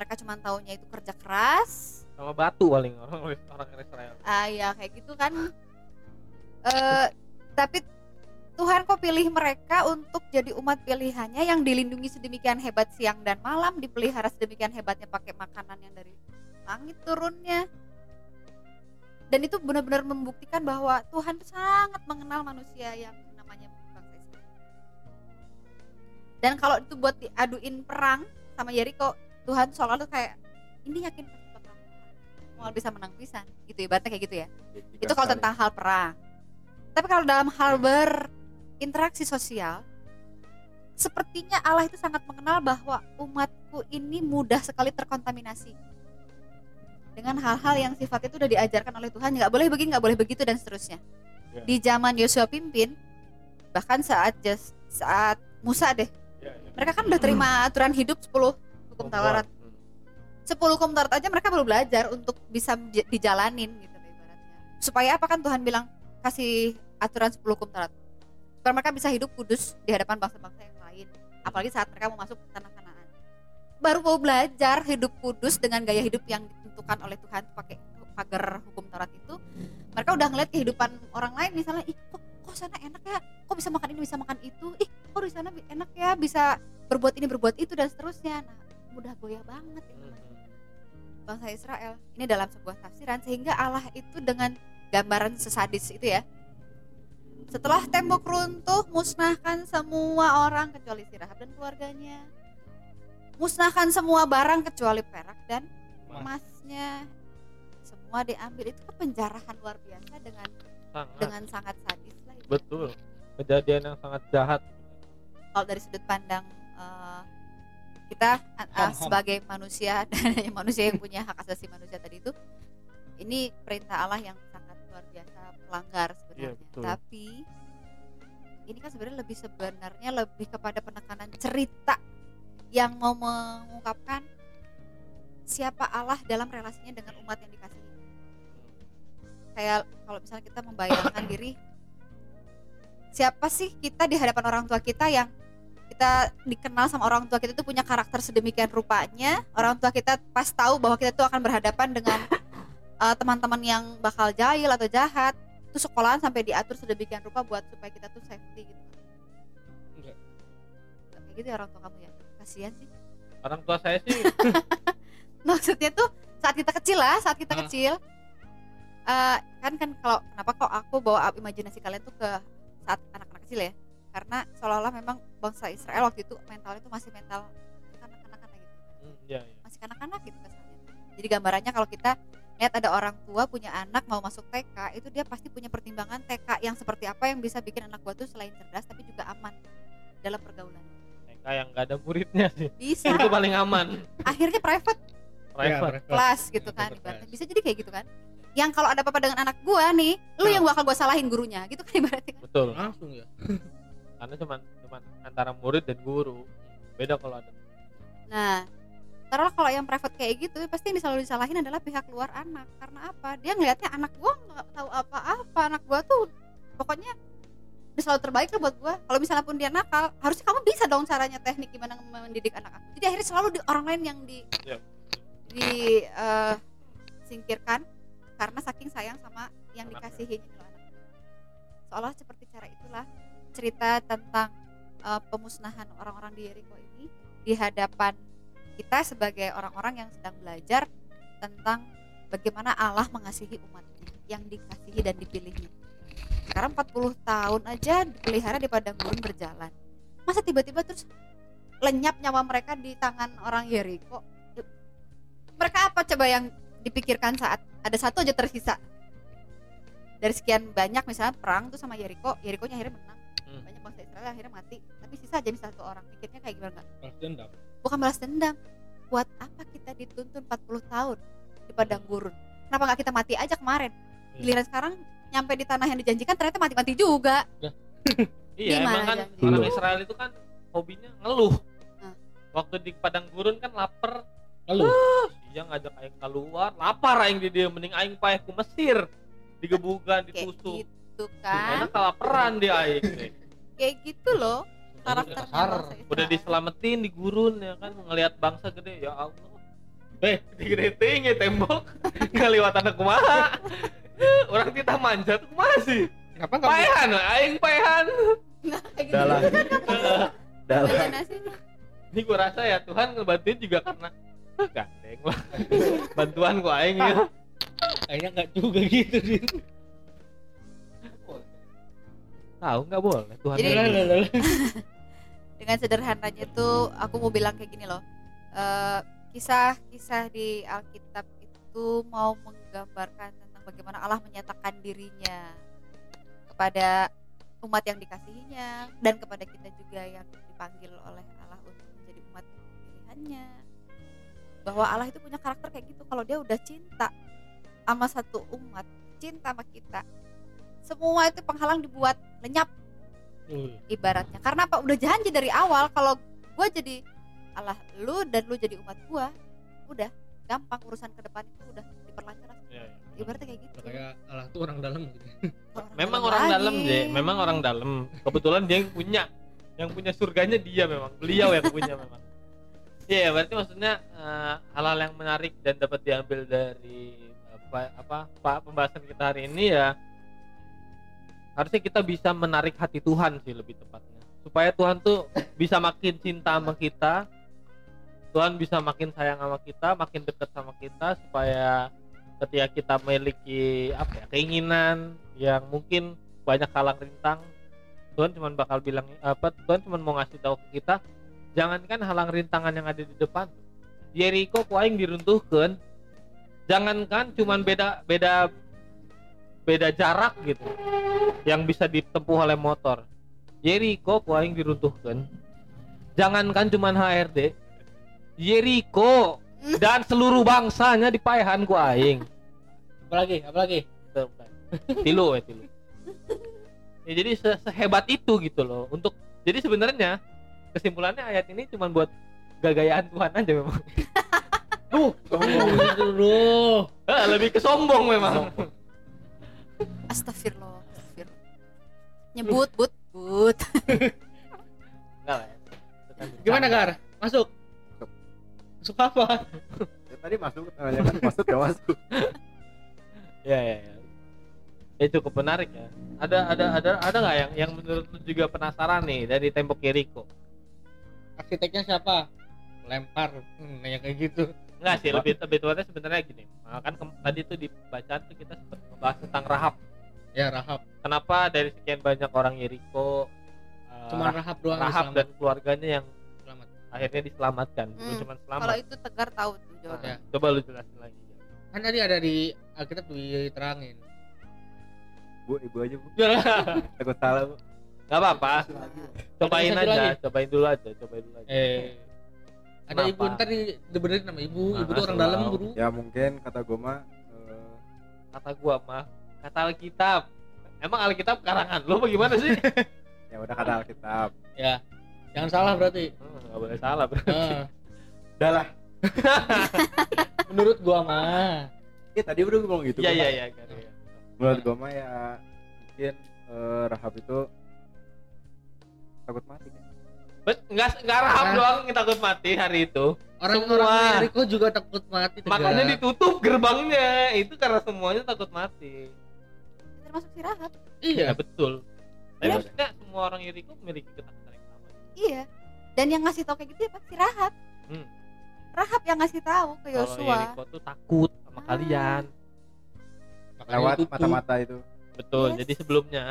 Mereka cuma taunya itu kerja keras. Sama batu paling orang orang Israel. ah ya kayak gitu kan. Eh, tapi Tuhan kok pilih mereka untuk jadi umat pilihannya yang dilindungi sedemikian hebat siang dan malam, dipelihara sedemikian hebatnya pakai makanan yang dari langit turunnya. Dan itu benar-benar membuktikan bahwa Tuhan tuh sangat mengenal manusia yang namanya bangsa Israel. Dan kalau itu buat diaduin perang sama Yeriko, Tuhan selalu kayak ini yakin pasti bakal menang. mau bisa menang pisan gitu ibaratnya kayak gitu ya itu kalau tentang hal perang tapi kalau dalam hal berinteraksi sosial sepertinya Allah itu sangat mengenal bahwa umatku ini mudah sekali terkontaminasi dengan hal-hal yang sifatnya itu udah diajarkan oleh Tuhan nggak boleh begini nggak boleh begitu dan seterusnya Ya. di zaman Yosua pimpin bahkan saat jas- saat Musa deh Ya, ya. mereka kan udah terima aturan hidup 10 hukum Taurat 10 hukum Taurat aja mereka baru belajar untuk bisa dijalanin gitu ibaratnya. Supaya apa kan Tuhan bilang kasih aturan 10 hukum Taurat. Supaya mereka bisa hidup kudus di hadapan bangsa-bangsa yang lain. Apalagi saat mereka mau masuk ke tanah Kanaan. Baru mau belajar hidup kudus dengan gaya hidup yang ditentukan oleh Tuhan pakai pagar hukum Taurat itu. Mereka udah ngeliat kehidupan orang lain misalnya, ih kok kok sana enak ya, kok bisa makan ini bisa makan itu, ih kok di sana enak ya bisa berbuat ini berbuat itu dan seterusnya. Nah, mudah goyah banget ya bangsa Israel. Ini dalam sebuah tafsiran sehingga Allah itu dengan gambaran sesadis itu ya. Setelah tembok runtuh, musnahkan semua orang kecuali si Rahab dan keluarganya. Musnahkan semua barang kecuali perak dan emasnya. Semua diambil itu kan penjarahan luar biasa dengan sangat dengan sangat sadis lah. itu. betul kejadian yang sangat jahat Kalau dari sudut pandang eh, kita Ham, ham. sebagai manusia dan [laughs] hanya manusia yang punya hak asasi manusia tadi itu ini perintah Allah yang biasa pelanggar sebenarnya. Iya, betul. Tapi ini kan sebenarnya lebih sebenarnya lebih kepada penekanan cerita yang mau mengungkapkan siapa Allah dalam relasinya dengan umat yang dikasihi. Kayak kalau misalnya kita membayangkan [coughs] diri siapa sih kita di hadapan orang tua kita yang kita dikenal sama orang tua kita itu punya karakter sedemikian rupanya orang tua kita pas tahu bahwa kita tuh akan berhadapan dengan [coughs] uh, teman-teman yang bakal jahil atau jahat itu sekolahan sampai diatur sedemikian rupa buat supaya kita tuh safety gitu. Enggak. Nggak kayak gitu ya orang tua kamu ya? Kasihan sih. Orang tua saya sih. [laughs] Maksudnya tuh saat kita kecil lah saat kita kecil eh, kan kan kalau kenapa kok aku bawa imajinasi kalian tuh ke saat anak-anak kecil ya? Karena seolah-olah memang bangsa Israel waktu itu mentalnya tuh masih mental kanak-kanak gitu. Hmm, iya, iya. masih kanak-kanak gitu kesannya. Jadi gambarannya kalau kita lihat ada orang tua punya anak mau masuk TK itu dia pasti punya pertimbangan TK yang seperti apa yang bisa bikin anak gua tuh selain cerdas tapi juga aman dalam pergaulan. TK yang gak ada muridnya sih. Bisa. Itu paling aman. [laughs] Akhirnya private. Private. Kelas gitu Iya, kan private ibaratnya. bisa jadi kayak gitu kan. Yang kalau ada apa-apa dengan anak gua nih lu Nah. yang bakal gua salahin gurunya gitu kan ibaratnya. Kan betul. Langsung ya? Karena cuman cuman antara murid dan guru. Beda kalau ada. Nah taruhlah kalau yang private kayak gitu pasti yang selalu disalahin adalah pihak luar anak. Karena apa? Dia ngelihatnya anak gua nggak tahu apa-apa. Anak gua tuh pokoknya udah selalu terbaik lah buat gua. Kalau misalnya pun dia nakal harusnya kamu bisa dong caranya teknik gimana mendidik anak aku jadi akhirnya selalu di orang lain yang di Yap. di eh, singkirkan. Karena saking sayang sama yang dikasihi itu anak. Seolah seperti cara itulah cerita tentang eh, pemusnahan orang-orang di Yeriko ini di hadapan kita sebagai orang-orang yang sedang belajar tentang bagaimana Allah mengasihi umatnya yang dikasihi dan dipilihnya sekarang 40 tahun aja dipelihara di padang gurun berjalan. Masa tiba-tiba terus lenyap nyawa mereka di tangan orang Yeriko? Mereka apa coba yang dipikirkan saat ada satu aja tersisa? Dari sekian banyak misalnya perang tuh sama Yeriko Yerikonya akhirnya menang. Hmm. banyak bangsa Israel akhirnya mati. Tapi sisa aja misalnya satu orang. Pikirnya kayak gimana? Nggak balas dendam bukan balas dendam. Buat apa kita dituntun 40 tahun di padang gurun? Kenapa nggak kita mati aja kemarin? Iya. giliran sekarang nyampe di tanah yang dijanjikan ternyata mati-mati juga. Iya. [laughs] Gimana emang kan janji? orang Belum. Israel itu kan hobinya ngeluh. Nah. waktu di padang gurun kan lapar. Lalu iya ngajak aing keluar lapar aing di dia mending aing paeh ku Mesir. Digebukan kayak ditusuk. gitu karena kan? kelaparan dia aing [laughs] kayak gitu loh Israel. udah diselamatin di gurun ya kan ngelihat bangsa gede ya Allah Eh. gede tinggi tembok [laughs] nggak lewat anak kumaha [laughs] orang kita manjat kumaha sih Kenapa nggak paehan aing paehan Dalam. Dalam. [laughs] Sih? ini gua rasa ya Tuhan ngebantuin juga karena "Ah, gandeng lah bantuan gua aing gitu kayaknya nggak juga gitu Din. Tahu nggak boleh. Tuhan Jadi- [laughs] dengan sederhananya tuh aku mau bilang kayak gini loh. Eh, kisah-kisah di Alkitab itu mau menggambarkan tentang bagaimana Allah menyatakan dirinya kepada umat yang dikasihinya dan kepada kita juga yang dipanggil oleh Allah untuk menjadi umat pilihannya. Bahwa Allah itu punya karakter kayak gitu. Kalau dia udah cinta sama satu umat cinta sama kita semua itu penghalang dibuat lenyap Wih, ibaratnya. Karena apa? Udah janji dari awal kalau gue jadi Allah lu dan lu jadi umat gua udah gampang urusan ke depan itu udah diperlancar. Iya, ibaratnya kayak gitu. Kayak Allah tuh orang dalam gitu. memang orang dalam deh memang orang dalam. Kebetulan dia yang punya yang punya surganya dia memang. Beliau yang punya memang. Iya berarti maksudnya eh, hal-hal yang menarik dan dapat diambil dari apa apa pak pembahasan kita hari ini ya harusnya kita bisa menarik hati Tuhan sih lebih tepatnya. Supaya Tuhan tuh bisa makin cinta sama kita. Tuhan bisa makin sayang sama kita makin dekat sama kita supaya ketika kita memiliki apa ya keinginan yang mungkin banyak halang rintang Tuhan cuma bakal bilang apa Tuhan cuma mau ngasih tahu ke kita jangankan halang rintangan yang ada di depan Jericho ku aing diruntuhkan jangankan cuman beda beda beda jarak gitu yang bisa ditempuh oleh motor. Jericho ku aing diruntuhkan jangankan cuman HRD Jericho dan seluruh bangsanya dipaehan ku aing. Apalagi, apalagi. tilu ya tilu. Ya jadi se- sehebat itu gitu loh untuk jadi sebenarnya kesimpulannya ayat ini cuma buat gagayaan Tuhan aja memang. Gitu loh. Eh, lebih ke sombong memang astagfirullah astagfirullah nyebut but but. Itu Gimana. Gar? Masuk. Masuk apa? Ya, tadi masuk nanya kan masuk ya masuk. ya ya ya ya cukup menarik ya ada ada ada ada nggak yang yang menurut lu juga penasaran nih dari tembok Jericho Arsiteknya siapa? Lempar. Hmm, nanya kayak gitu. Enggak sih lebih lebih tepatnya sebenarnya gini Nah, kan tadi tuh di bacaan tuh kita sempat membahas tentang Rahab Ya Rahab. kenapa dari sekian banyak orang Jericho uh, Cuman Rahab doang Rahab dan keluarganya yang Selamat. akhirnya diselamatkan bukan Hmm, cuma kalau selamat itu tegar tahu tuh Ya. coba lu jelasin lagi Kan tadi ada di Alkitab diterangin. Bu, ibu aja bu. Ya [laughs] Takut salah bu. nggak apa-apa cobain aja lagi. cobain dulu aja cobain dulu aja Eh. Ada Kenapa? ibu ntar di dibenerin sama ibu. Nah, ibu tuh orang dalam buru. Ya mungkin kata gue mah eh, kata gua mah kata Alkitab emang Alkitab karangan lu bagaimana sih [laughs] ya udah kata Alkitab. Ya. Jangan salah berarti. Hmm, nggak boleh salah berarti Nah, Udah lah. [laughs] menurut gua mah. Ya tadi udah gue ngomong gitu. iya gua. iya iya kan, iya. Menurut gue mah ya mungkin eh, Rahab itu takut mati kan. Bet, nggak nggak rahab Nah. doang yang takut mati hari itu Orang-orang Semua. Jericho juga takut mati. Tegar. makanya ditutup gerbangnya itu karena semuanya takut mati termasuk si Rahab Iya. ya betul tapi Iya. maksudnya semua orang Jericho memiliki ketakutan yang sama iya dan yang ngasih tahu kayak gitu ya pak si Rahab Hmm. Rahab yang ngasih tahu ke kalau Yosua Jericho tuh takut sama Ah. kalian Makanya Lewat mata-mata itu. betul Yes. jadi sebelumnya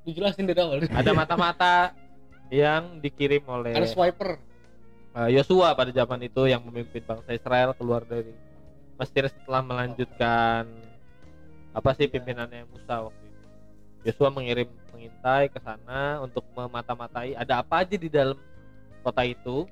Dijelasin dari awal. ada mata-mata yang dikirim oleh Ada swiper. uh, Yosua pada zaman itu yang memimpin bangsa Israel keluar dari Mesir setelah melanjutkan apa sih pimpinannya Musa waktu itu. Yosua mengirim pengintai ke sana untuk memata-matai ada apa aja di dalam kota itu.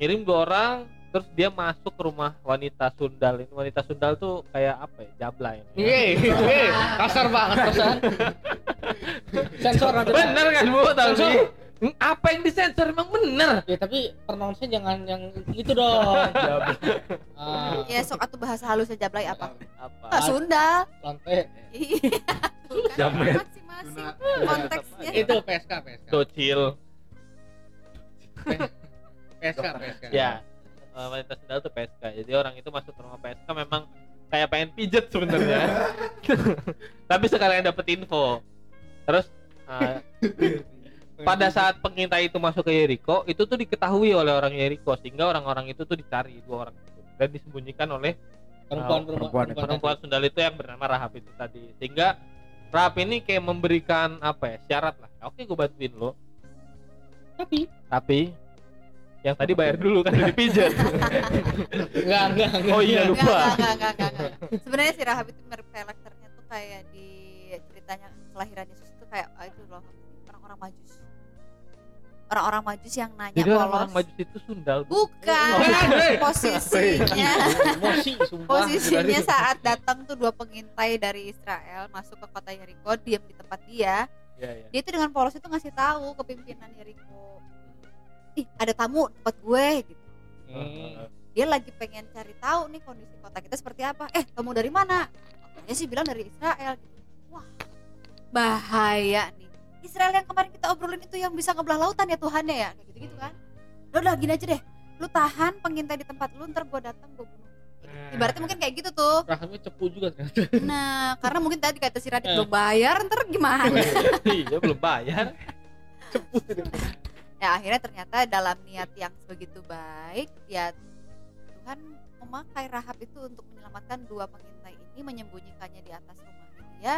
Ngirim dua orang, terus dia masuk ke rumah wanita sundal ini. Wanita sundal tuh kayak apa ya? Jablay. Iya, iya. kasar banget kasar. [laughs] Sensor. Bener kan bu tapi apa yang disensor emang bener? Ya tapi pronounce jangan yang gitu dong. [laughs] Ah, ya sok atuh bahasa halusnya jablay apa? Apa? Ah, Sunda. Lantai. iya. Kan Jamet. masing-masing konteksnya. Itu PSK, PSK. docil PSK, PSK. ya eh, wanita sendal tuh PSK jadi orang itu masuk ke rumah PSK memang kayak pengen pijet sebenarnya. [laughs] Tapi sekalian dapet info. Terus uh, pada saat pengintai itu masuk ke Yeriko itu tuh diketahui oleh orang Yeriko sehingga orang-orang itu tuh dicari dua orang itu dan disembunyikan oleh perempuan perempuan perempuan, itu. perempuan Sundal itu yang bernama Rahab itu tadi sehingga Rahab ini kayak memberikan apa ya syarat lah oke gue bantuin lo tapi tapi yang tadi bayar dulu kan jadi pijet enggak [laughs] enggak enggak Oh iya, lupa. enggak, enggak, enggak. Sebenarnya si Rahab itu mirip karakternya tuh kayak di ceritanya kelahiran Yesus itu kayak ah, itu loh orang-orang majus. Orang-orang majus yang nanya jadi polos. orang-orang majus itu Sundal Bukan Oh. posisinya. Posisinya saat datang tuh dua pengintai dari Israel masuk ke kota Yeriko, diam di tempat dia. Iya, iya. Dia itu dengan polos itu ngasih tahu ke pimpinan Yeriko. Ih, ada tamu di tempat gue gitu. Hmm. dia lagi pengen cari tahu nih kondisi kota kita seperti apa eh kamu dari mana katanya sih bilang dari Israel gitu. wah bahaya nih Israel yang kemarin kita obrolin itu yang bisa ngebelah lautan ya Tuhan ya? Kayak gitu gitu kan? Lo udah gini aja deh. Lu tahan pengintai di tempat lu ntar gue datang gue bunuh. Ibaratnya mungkin kayak gitu tuh. Rahangnya cepu juga ternyata. Nah karena mungkin tadi kata si Radit Eh. belum bayar ntar gimana? [laughs] Iya belum bayar. Ya akhirnya ternyata dalam niat yang sebegitu baik ya Tuhan memakai Rahab itu untuk menyelamatkan dua pengintai ini menyembunyikannya di atas rumahnya dia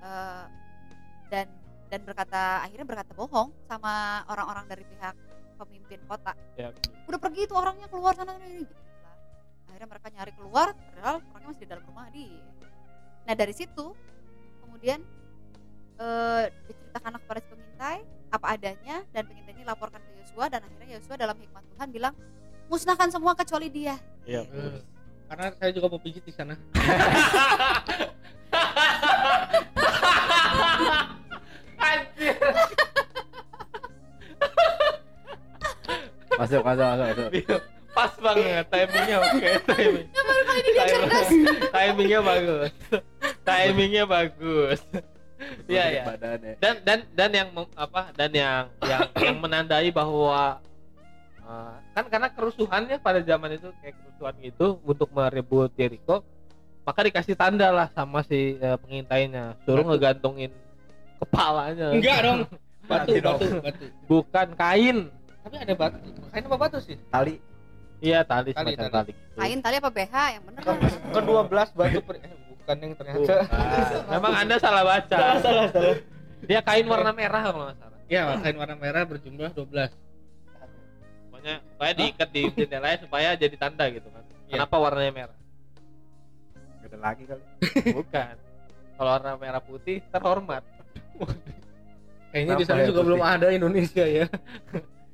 eh, dan dan berkata akhirnya berkata bohong sama orang-orang dari pihak pemimpin kota ya, udah pergi itu orangnya keluar sana ini gitu lah. akhirnya mereka nyari keluar padahal orangnya masih di dalam rumah dia nah dari situ kemudian eh, diceritakan kepada si pengintai apa adanya dan pengintai ini laporkan ke Yosua dan akhirnya Yosua dalam hikmat Tuhan bilang musnahkan semua kecuali dia Iya. Hmm. karena saya juga mau pijit di sana [laughs] masuk masuk masuk masuk. Pas banget. Timingnya oke [laughs] timing. Timing- timingnya bagus. Timingnya bagus. Iya ya ya dan dan dan yang apa dan yang yang yang menandai bahwa uh, kan karena kerusuhannya pada zaman itu kayak kerusuhan gitu untuk merebut Jericho maka dikasih tanda lah sama si uh, pengintainya. Suruh Batu. ngegantungin kepalanya. Enggak dong. [laughs] Batu batu. batu. Bukan kain tapi ada batu kain apa batu sih? Tali. Iya tali Tali, tali. tali, gitu. kain tali apa BH yang bener kan kedua belas batu per... eh, bukan yang ternyata. Bukan. memang anda salah baca. Salah salah salah. Dia kain warna merah kalau nggak salah. Ya kain warna merah berjumlah 12 pokoknya supaya diikat di [laughs] jendelanya supaya jadi tanda gitu kan. Iya. kenapa warnanya merah? Gak ada lagi kali. [laughs] Bukan. Kalau warna merah putih terhormat. Kayaknya di sana ya juga putih? belum ada Indonesia ya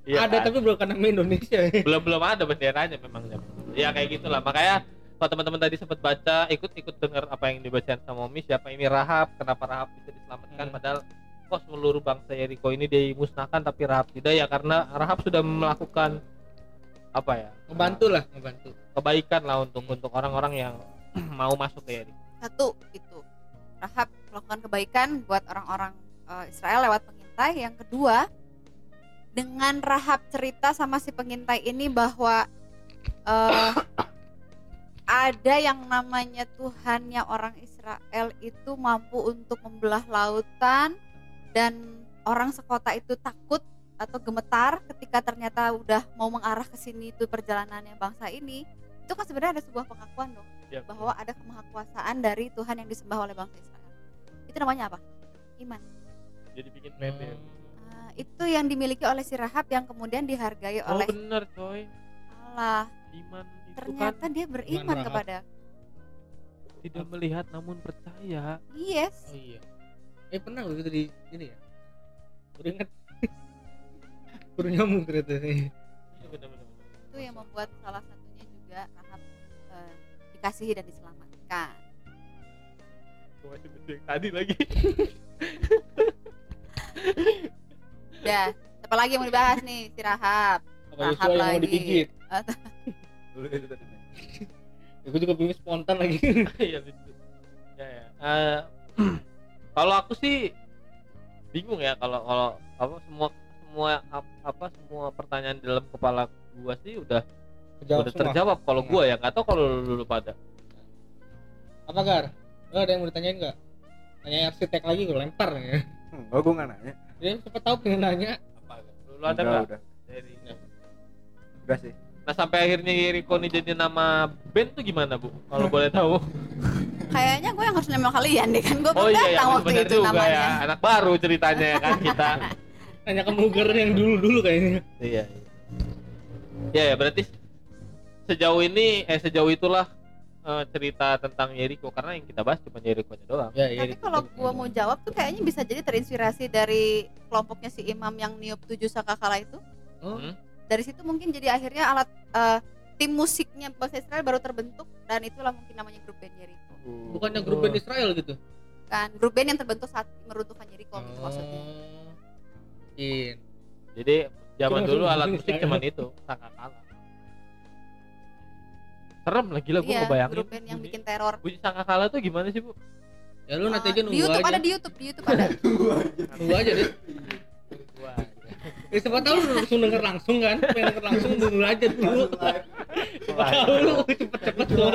Iya ada kan? tapi belum karena Indonesia. Ya [laughs] belum belum ada benderanya memang ya. Kayak gitulah. Makanya kalau teman-teman tadi sempat baca ikut ikut dengar apa yang dibacakan sama Omi siapa ini Rahab? Kenapa Rahab bisa diselamatkan? Hmm. padahal kok seluruh bangsa Yeriko ini dimusnahkan tapi Rahab tidak? Ya karena Rahab sudah melakukan apa ya? Membantu lah membantu. Kebaikan lah untuk untuk orang-orang yang [clears throat] mau masuk ke Yeriko. Satu itu. Rahab melakukan kebaikan buat orang-orang eh, Israel lewat pengintai. Yang kedua dengan Rahab cerita sama si pengintai ini bahwa eh, ada yang namanya Tuhannya orang Israel itu mampu untuk membelah lautan dan orang sekota itu takut atau gemetar ketika ternyata udah mau mengarah ke sini itu perjalanannya bangsa ini itu kan sebenarnya ada sebuah pengakuan dong Ya, bahwa ada kemahakuasaan dari Tuhan yang disembah oleh bangsa Israel. Itu namanya apa? Iman. jadi bikin pede Ah, itu yang dimiliki oleh si Rahab yang kemudian dihargai oh oleh bener coy. Allah. iman itu Ternyata kan dia beriman kepada tidak melihat namun percaya. Yes. oh iya. Eh pernah begitu di ini ya? Baru ingat. [laughs] Baru nyambung ternyata Iya. Itu yang membuat salah satunya juga Rahab eh, dikasihi dan diselamatkan. Gua masih tadi lagi [laughs] Udah, siapa lagi yang mau dibahas nih si Rahab? apa Rahab Yosua yang mau lagi. dipijit dulu itu tadi gue [laughs] juga bingung spontan lagi [laughs] Iya lucu. Ya ya. Eh, [clears throat] kalau aku sih bingung ya kalau kalau apa semua semua ap- apa semua pertanyaan di dalam kepala gua sih udah Kejawab udah semua. terjawab kalau gua ya nggak tahu kalau lu dulu pada Apa Gar? Lo ada yang mau ditanyain nggak? Tanya arsitek lagi gue lempar ya. [laughs] Hmm, oh gue nggak nanya. Dia siapa tahu pengen nanya. Apa? Lu ada nggak? Udah, Dari udah sih. Nah sampai akhirnya Yeriko nih jadi nama band tuh gimana bu? Kalau [laughs] boleh tahu. Kayaknya gue yang harus nembak kalian deh kan gue Oh iya ya datang waktu benar itu juga namanya. ya. Anak baru ceritanya ya kan kita. [laughs] Tanya ke Muger yang dulu-dulu kayaknya. iya. iya. Ya ya berarti sejauh ini eh sejauh itulah eh, cerita tentang Yeriko karena yang kita bahas cuma Yerikonya doang. Ya, Tapi kalau gue mau jawab tuh kayaknya bisa jadi terinspirasi dari kelompoknya si Imam yang niup tujuh sangkakala itu. Oh, Hmm? Dari situ mungkin jadi akhirnya alat eh, tim musiknya bangsa Israel baru terbentuk dan itulah mungkin namanya grup band Jericho. bukannya grup band Israel gitu. Kan grup band yang terbentuk saat meruntuhkan Jericho gitu maksudnya. Oh. Mungkin. Jadi zaman Cuma dulu cuma alat cuma musik Israel. cuman itu sangkakala. Serem lah gila gue Iya, ngebayangin. grup band yang bikin teror. Bunyi sangkakala tuh gimana sih bu? Ya lu nanti aja di nunggu YouTube aja. ada di YouTube, di YouTube ada. [laughs] Nunggu aja deh. Ya siapa tahu lu langsung denger langsung kan. Pengen denger langsung dulu aja dulu. Siapa tahu lu cepet-cepet lu.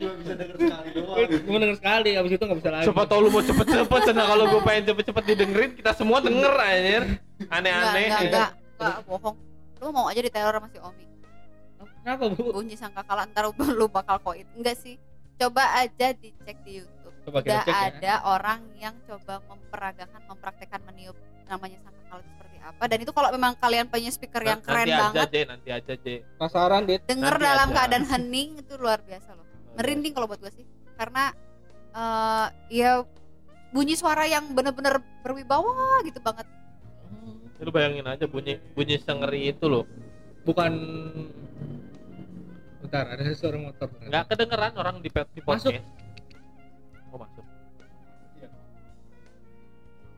Cuma bisa denger sekali doang. Cuma denger sekali habis itu nggak bisa lagi. Siapa tau lu mau cepet-cepet Nah kalau gue pengen cepet-cepet didengerin Kita semua denger anjir Enggak, Aneh-aneh enggak, enggak, enggak, bohong. Lu mau aja diteror sama si Omi. Kenapa, Bu? Bunyi sangkakala ntar [laughs] lu bakal koin. Enggak sih. Coba aja dicek di YouTube. Coba Udah cek ya. ada orang yang coba memperagakan, mempraktekkan meniup namanya sangkakala itu seperti apa. Dan itu kalau memang kalian punya speaker yang keren Nanti aja banget, J Nanti aja J Penasaran, Dit. denger nanti dalam aja. keadaan hening itu luar biasa loh. Merinding kalau buat gue sih. Karena eh ya bunyi suara yang bener-bener berwibawa gitu banget. Lu bayangin aja bunyi bunyi sengeri itu loh Bukan Bentar, ada suara motor. nggak kedengeran orang di, pe- di Masuk. podcast oh masuk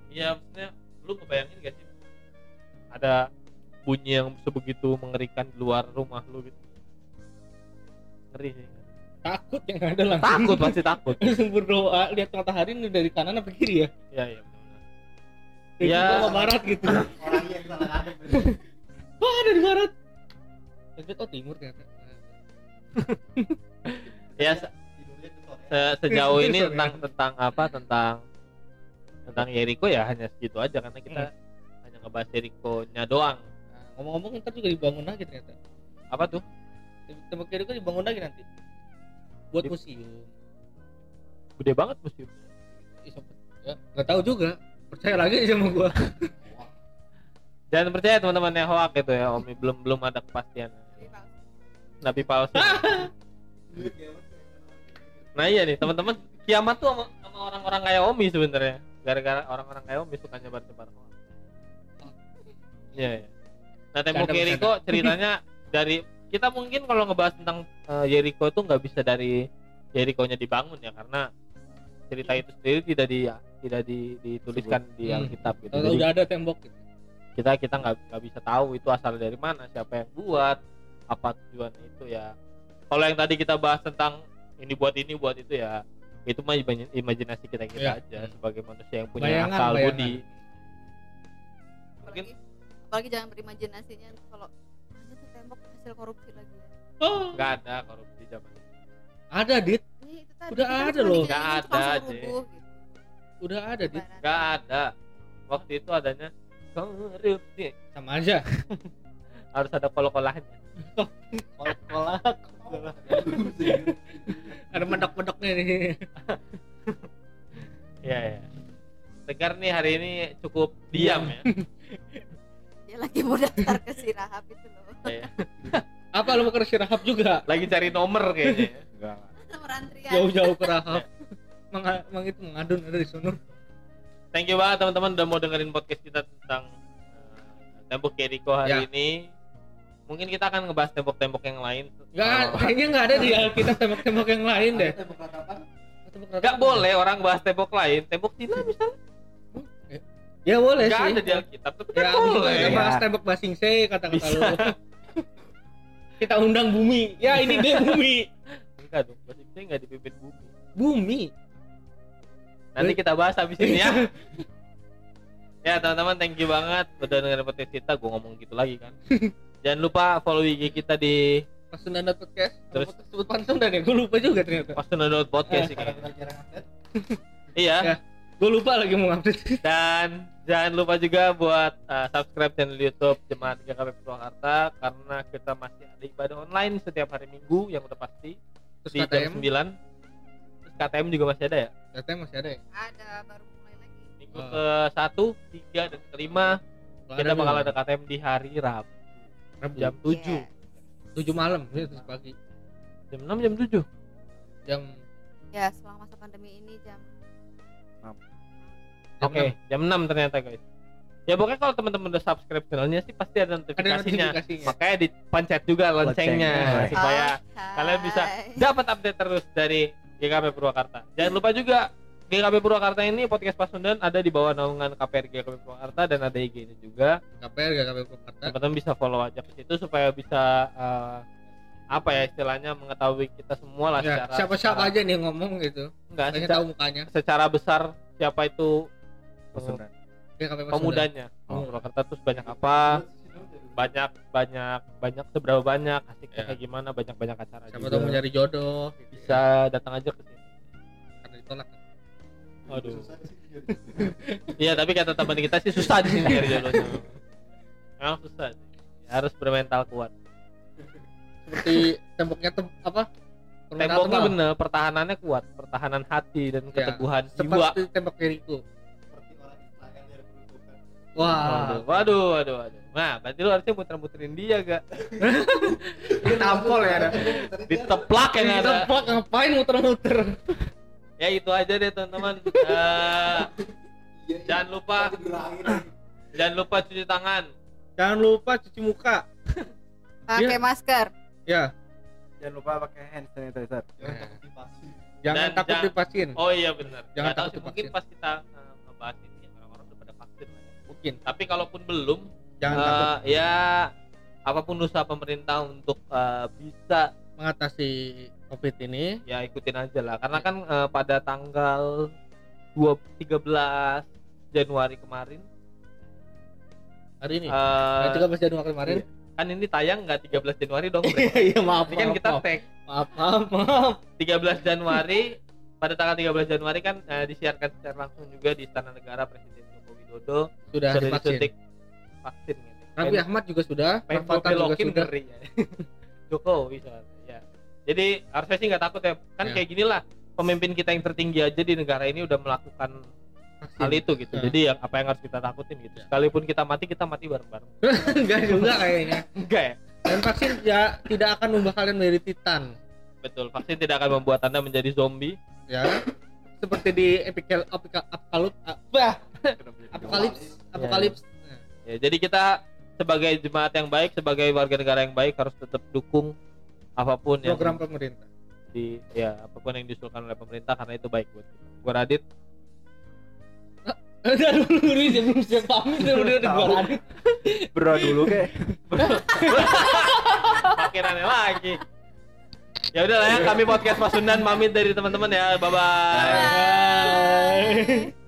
iya maksudnya lu ngebayangin gak sih ada bunyi yang sebegitu mengerikan di luar rumah lu gitu ngeri sih Takut yang ada langsung. takut pasti takut [laughs] langsung berdoa lihat matahari ini dari kanan apa kiri ya? iya iya benar. Kayak Ya. gitu barat gitu. Orang yang salah ngadep. [laughs] Wah, ada di barat. Ternyata oh timur ternyata. Ya se- sejauh ini tentang tentang apa tentang tentang Yeriko ya hanya segitu aja karena kita hanya ngebahas Yeriko-nya doang Nah, ngomong-ngomong ntar juga dibangun lagi ternyata. apa tuh Tembok kan dibangun lagi nanti. Buat Di- museum. gede banget museum. Ya, nggak tahu juga. Percaya lagi sama gua. [laughs] jangan percaya teman-teman yang hoak gitu ya Omi belum belum ada kepastian nabi palsu. Nah iya nih teman-teman kiamat tuh sama, sama orang-orang kayak Omi sebenarnya. Gara-gara orang-orang kayak Omi suka nyebar-nyebar hoak iya iya. Nah tembok Yeriko [laughs] ceritanya dari kita mungkin kalau ngebahas tentang eh, Yeriko itu nggak bisa dari Yeriko-nya dibangun ya karena cerita itu sendiri tidak di tidak di- dituliskan di Hmm. Alkitab gitu. Jadi- udah ada tembok gitu. kita kita nggak nggak bisa tahu itu asal dari mana siapa yang buat apa tujuan itu ya kalau yang tadi kita bahas tentang ini buat ini buat itu ya itu mah imaj- imajinasi kita kita Iya. aja sebagai manusia yang punya Bayangan, akal bayangan. budi Apalagi, apalagi jangan berimajinasinya kalau ada tuh tembok hasil korupsi lagi ya. Oh, nggak ada korupsi zaman ada dit, itu tadi, Udah kita ada loh. Nggak ada, rubuh, gitu. udah ada dit. Nggak ada waktu itu adanya korupsi Sama aja. [laughs] harus ada kol-kolahnya Kolak. Ada medok-medoknya nih. ya ya Tegar nih hari ini cukup diam ya Dia lagi mau daftar ke si Rahab itu loh. Iya. Apa lu mau ke Rahab juga? lagi cari nomor kayaknya ya. Enggak. Jauh-jauh ke Rahab. Mang, mang itu mengadun ada di sono. Thank you banget teman-teman udah mau dengerin podcast kita tentang uh, tembok Jericho hari Ya. ini. Mungkin kita akan ngebahas tembok-tembok yang lain. Enggak, Oh. kayaknya enggak ada di Alkitab tembok-tembok yang lain deh. Ada tembok ratapan. Tembok Nggak ratapan. boleh orang bahas tembok lain. Tembok Cina misalnya Ya boleh nggak sih. ada di Alkitab, tapi kan Ya, boleh. kita bahas tembok Basingse kata-kata Bisa. lu. [laughs] kita undang bumi. Ya ini dia bumi. Enggak dong, bahasa Inggrisnya nggak dipimpin bumi. Bumi. Nanti kita bahas habis ini ya. [laughs] ya teman-teman, thank you banget udah dengerin podcast kita. Gue ngomong gitu lagi kan. [laughs] Jangan lupa follow IG kita di Pasundan podcast. Terus- Terus sebut Pasundan ya, gue lupa juga ternyata. pas download podcast sih. [laughs] Iya. Ya. Gue lupa lagi mau update. Dan jangan lupa juga buat uh, subscribe channel YouTube Jemaat GKP Purwakarta karena kita masih ada ibadah online setiap hari Minggu yang udah pasti Terus di jam KTM, 9. Terus KTM juga masih ada ya. KTM masih ada ya? ada baru mulai lagi Minggu Oh. ke satu, tiga dan kelima kita bakal ada KTM di hari Rabu Rabu. jam 7 Yes. 7 malam, ya, terus pagi. jam 6 jam 7 Jam ya selama masa pandemi ini jam jam Oke, jam 6 ternyata guys. Ya pokoknya kalau teman-teman udah subscribe channelnya sih pasti ada 6. Ada notifikasinya. notifikasinya. Makanya dipencet juga loncengnya Loncengnya. supaya Oke. kalian bisa dapat update terus dari GKP Purwakarta. Jangan lupa juga GKP Purwakarta ini podcast Pasundan ada di bawah naungan KPR GKP Purwakarta dan ada IG-nya juga. KPR GKP Purwakarta. Teman-teman bisa follow aja ke situ supaya bisa eh, apa ya istilahnya mengetahui kita semua lah Ya, secara siapa-siapa secara- aja nih yang ngomong gitu. enggak Saya secara, tahu mukanya. secara besar siapa itu eh, Pasundan. GKP Pasundan. pemudanya Oh. Purwakarta terus banyak apa banyak banyak banyak seberapa banyak asiknya Ya. kayak gimana banyak banyak acara Siapa tahu mau nyari jodoh gitu. bisa datang aja ke sini Karena ditolak. Waduh. [laughs] Iya tapi kata teman kita sih susah di sini nyari jodohnya. Memang susah. sih. Harus bermental kuat. Seperti temboknya tem apa? Temboknya bener, pertahanannya kuat, pertahanan hati dan Ya, keteguhan jiwa. Seperti tembok Jericho. Seperti orang Israel. Wah. Waduh, waduh, waduh, waduh. Nah, berarti lu harusnya muter-muterin dia gak? [laughs] Ditampol ya ada. Diteplak yang ada. Diteplak ngapain muter-muter? Ya itu aja deh teman-teman. [laughs] Eh, Iya, jangan lupa, jangan lupa cuci tangan. Jangan lupa cuci muka. [laughs] pakai masker Ya, Jangan lupa pakai hand sanitizer. Jangan takut divaksin. jangan Dan takut jangan- divaksin. Oh iya benar. Jangan takut sih, mungkin pas kita eh, ngebahas ini orang-orang udah pada vaksin lah ya. Mungkin. Tapi kalaupun belum, Jangan eh, takut ya apa pun usaha pemerintah untuk eh, bisa mengatasi Covid ini. ya ikutin aja lah. Karena kan eh, pada tanggal 2 13 Januari kemarin Hari ini. eh, Nah, 13 Januari kemarin. kan ini tayang nggak 13 Januari dong. Bre. [laughs] Iya, maaf. Ini kan maaf, kita maaf. tag maaf, maaf, maaf. 13 Januari pada tanggal 13 Januari kan eh, disiarkan secara langsung juga di Istana Negara Presiden Joko Widodo Sudah sudah disuntik vaksin gitu. Raffi Ahmad juga sudah, gue Rafathar juga belokin sudah. ngeri ya. [laughs] Jokowi soalnya ya. Jadi harusnya sih nggak takut ya. Kan Ya. kayak gini lah pemimpin kita yang tertinggi aja di negara ini udah melakukan hal itu gitu. Ya. Jadi yang apa yang harus kita takutin gitu. Ya. Sekalipun kita mati kita mati bareng-bareng. [laughs] Enggak juga kayaknya. Enggak ya? Dan vaksin ya tidak akan membuat kalian menjadi titan. Betul. Vaksin tidak akan membuat anda menjadi zombie. Ya. Seperti di epical apika- [laughs] apokalips? Apokalips, apokalips. Nah, Ya, jadi kita sebagai jemaat yang baik, sebagai warga negara yang baik harus tetap dukung apa pun yang program pemerintah. di ya apa pun yang diusulkan oleh pemerintah karena itu baik buat kita. Gua Radit, Udah dulu nih sebelum saya pamit udah udah udah gua lanjut. Bro dulu kek. makin aneh lagi. Ya udah lah ya, kami podcast Pasundan pamit dari teman-teman ya. Bye bye. Bye.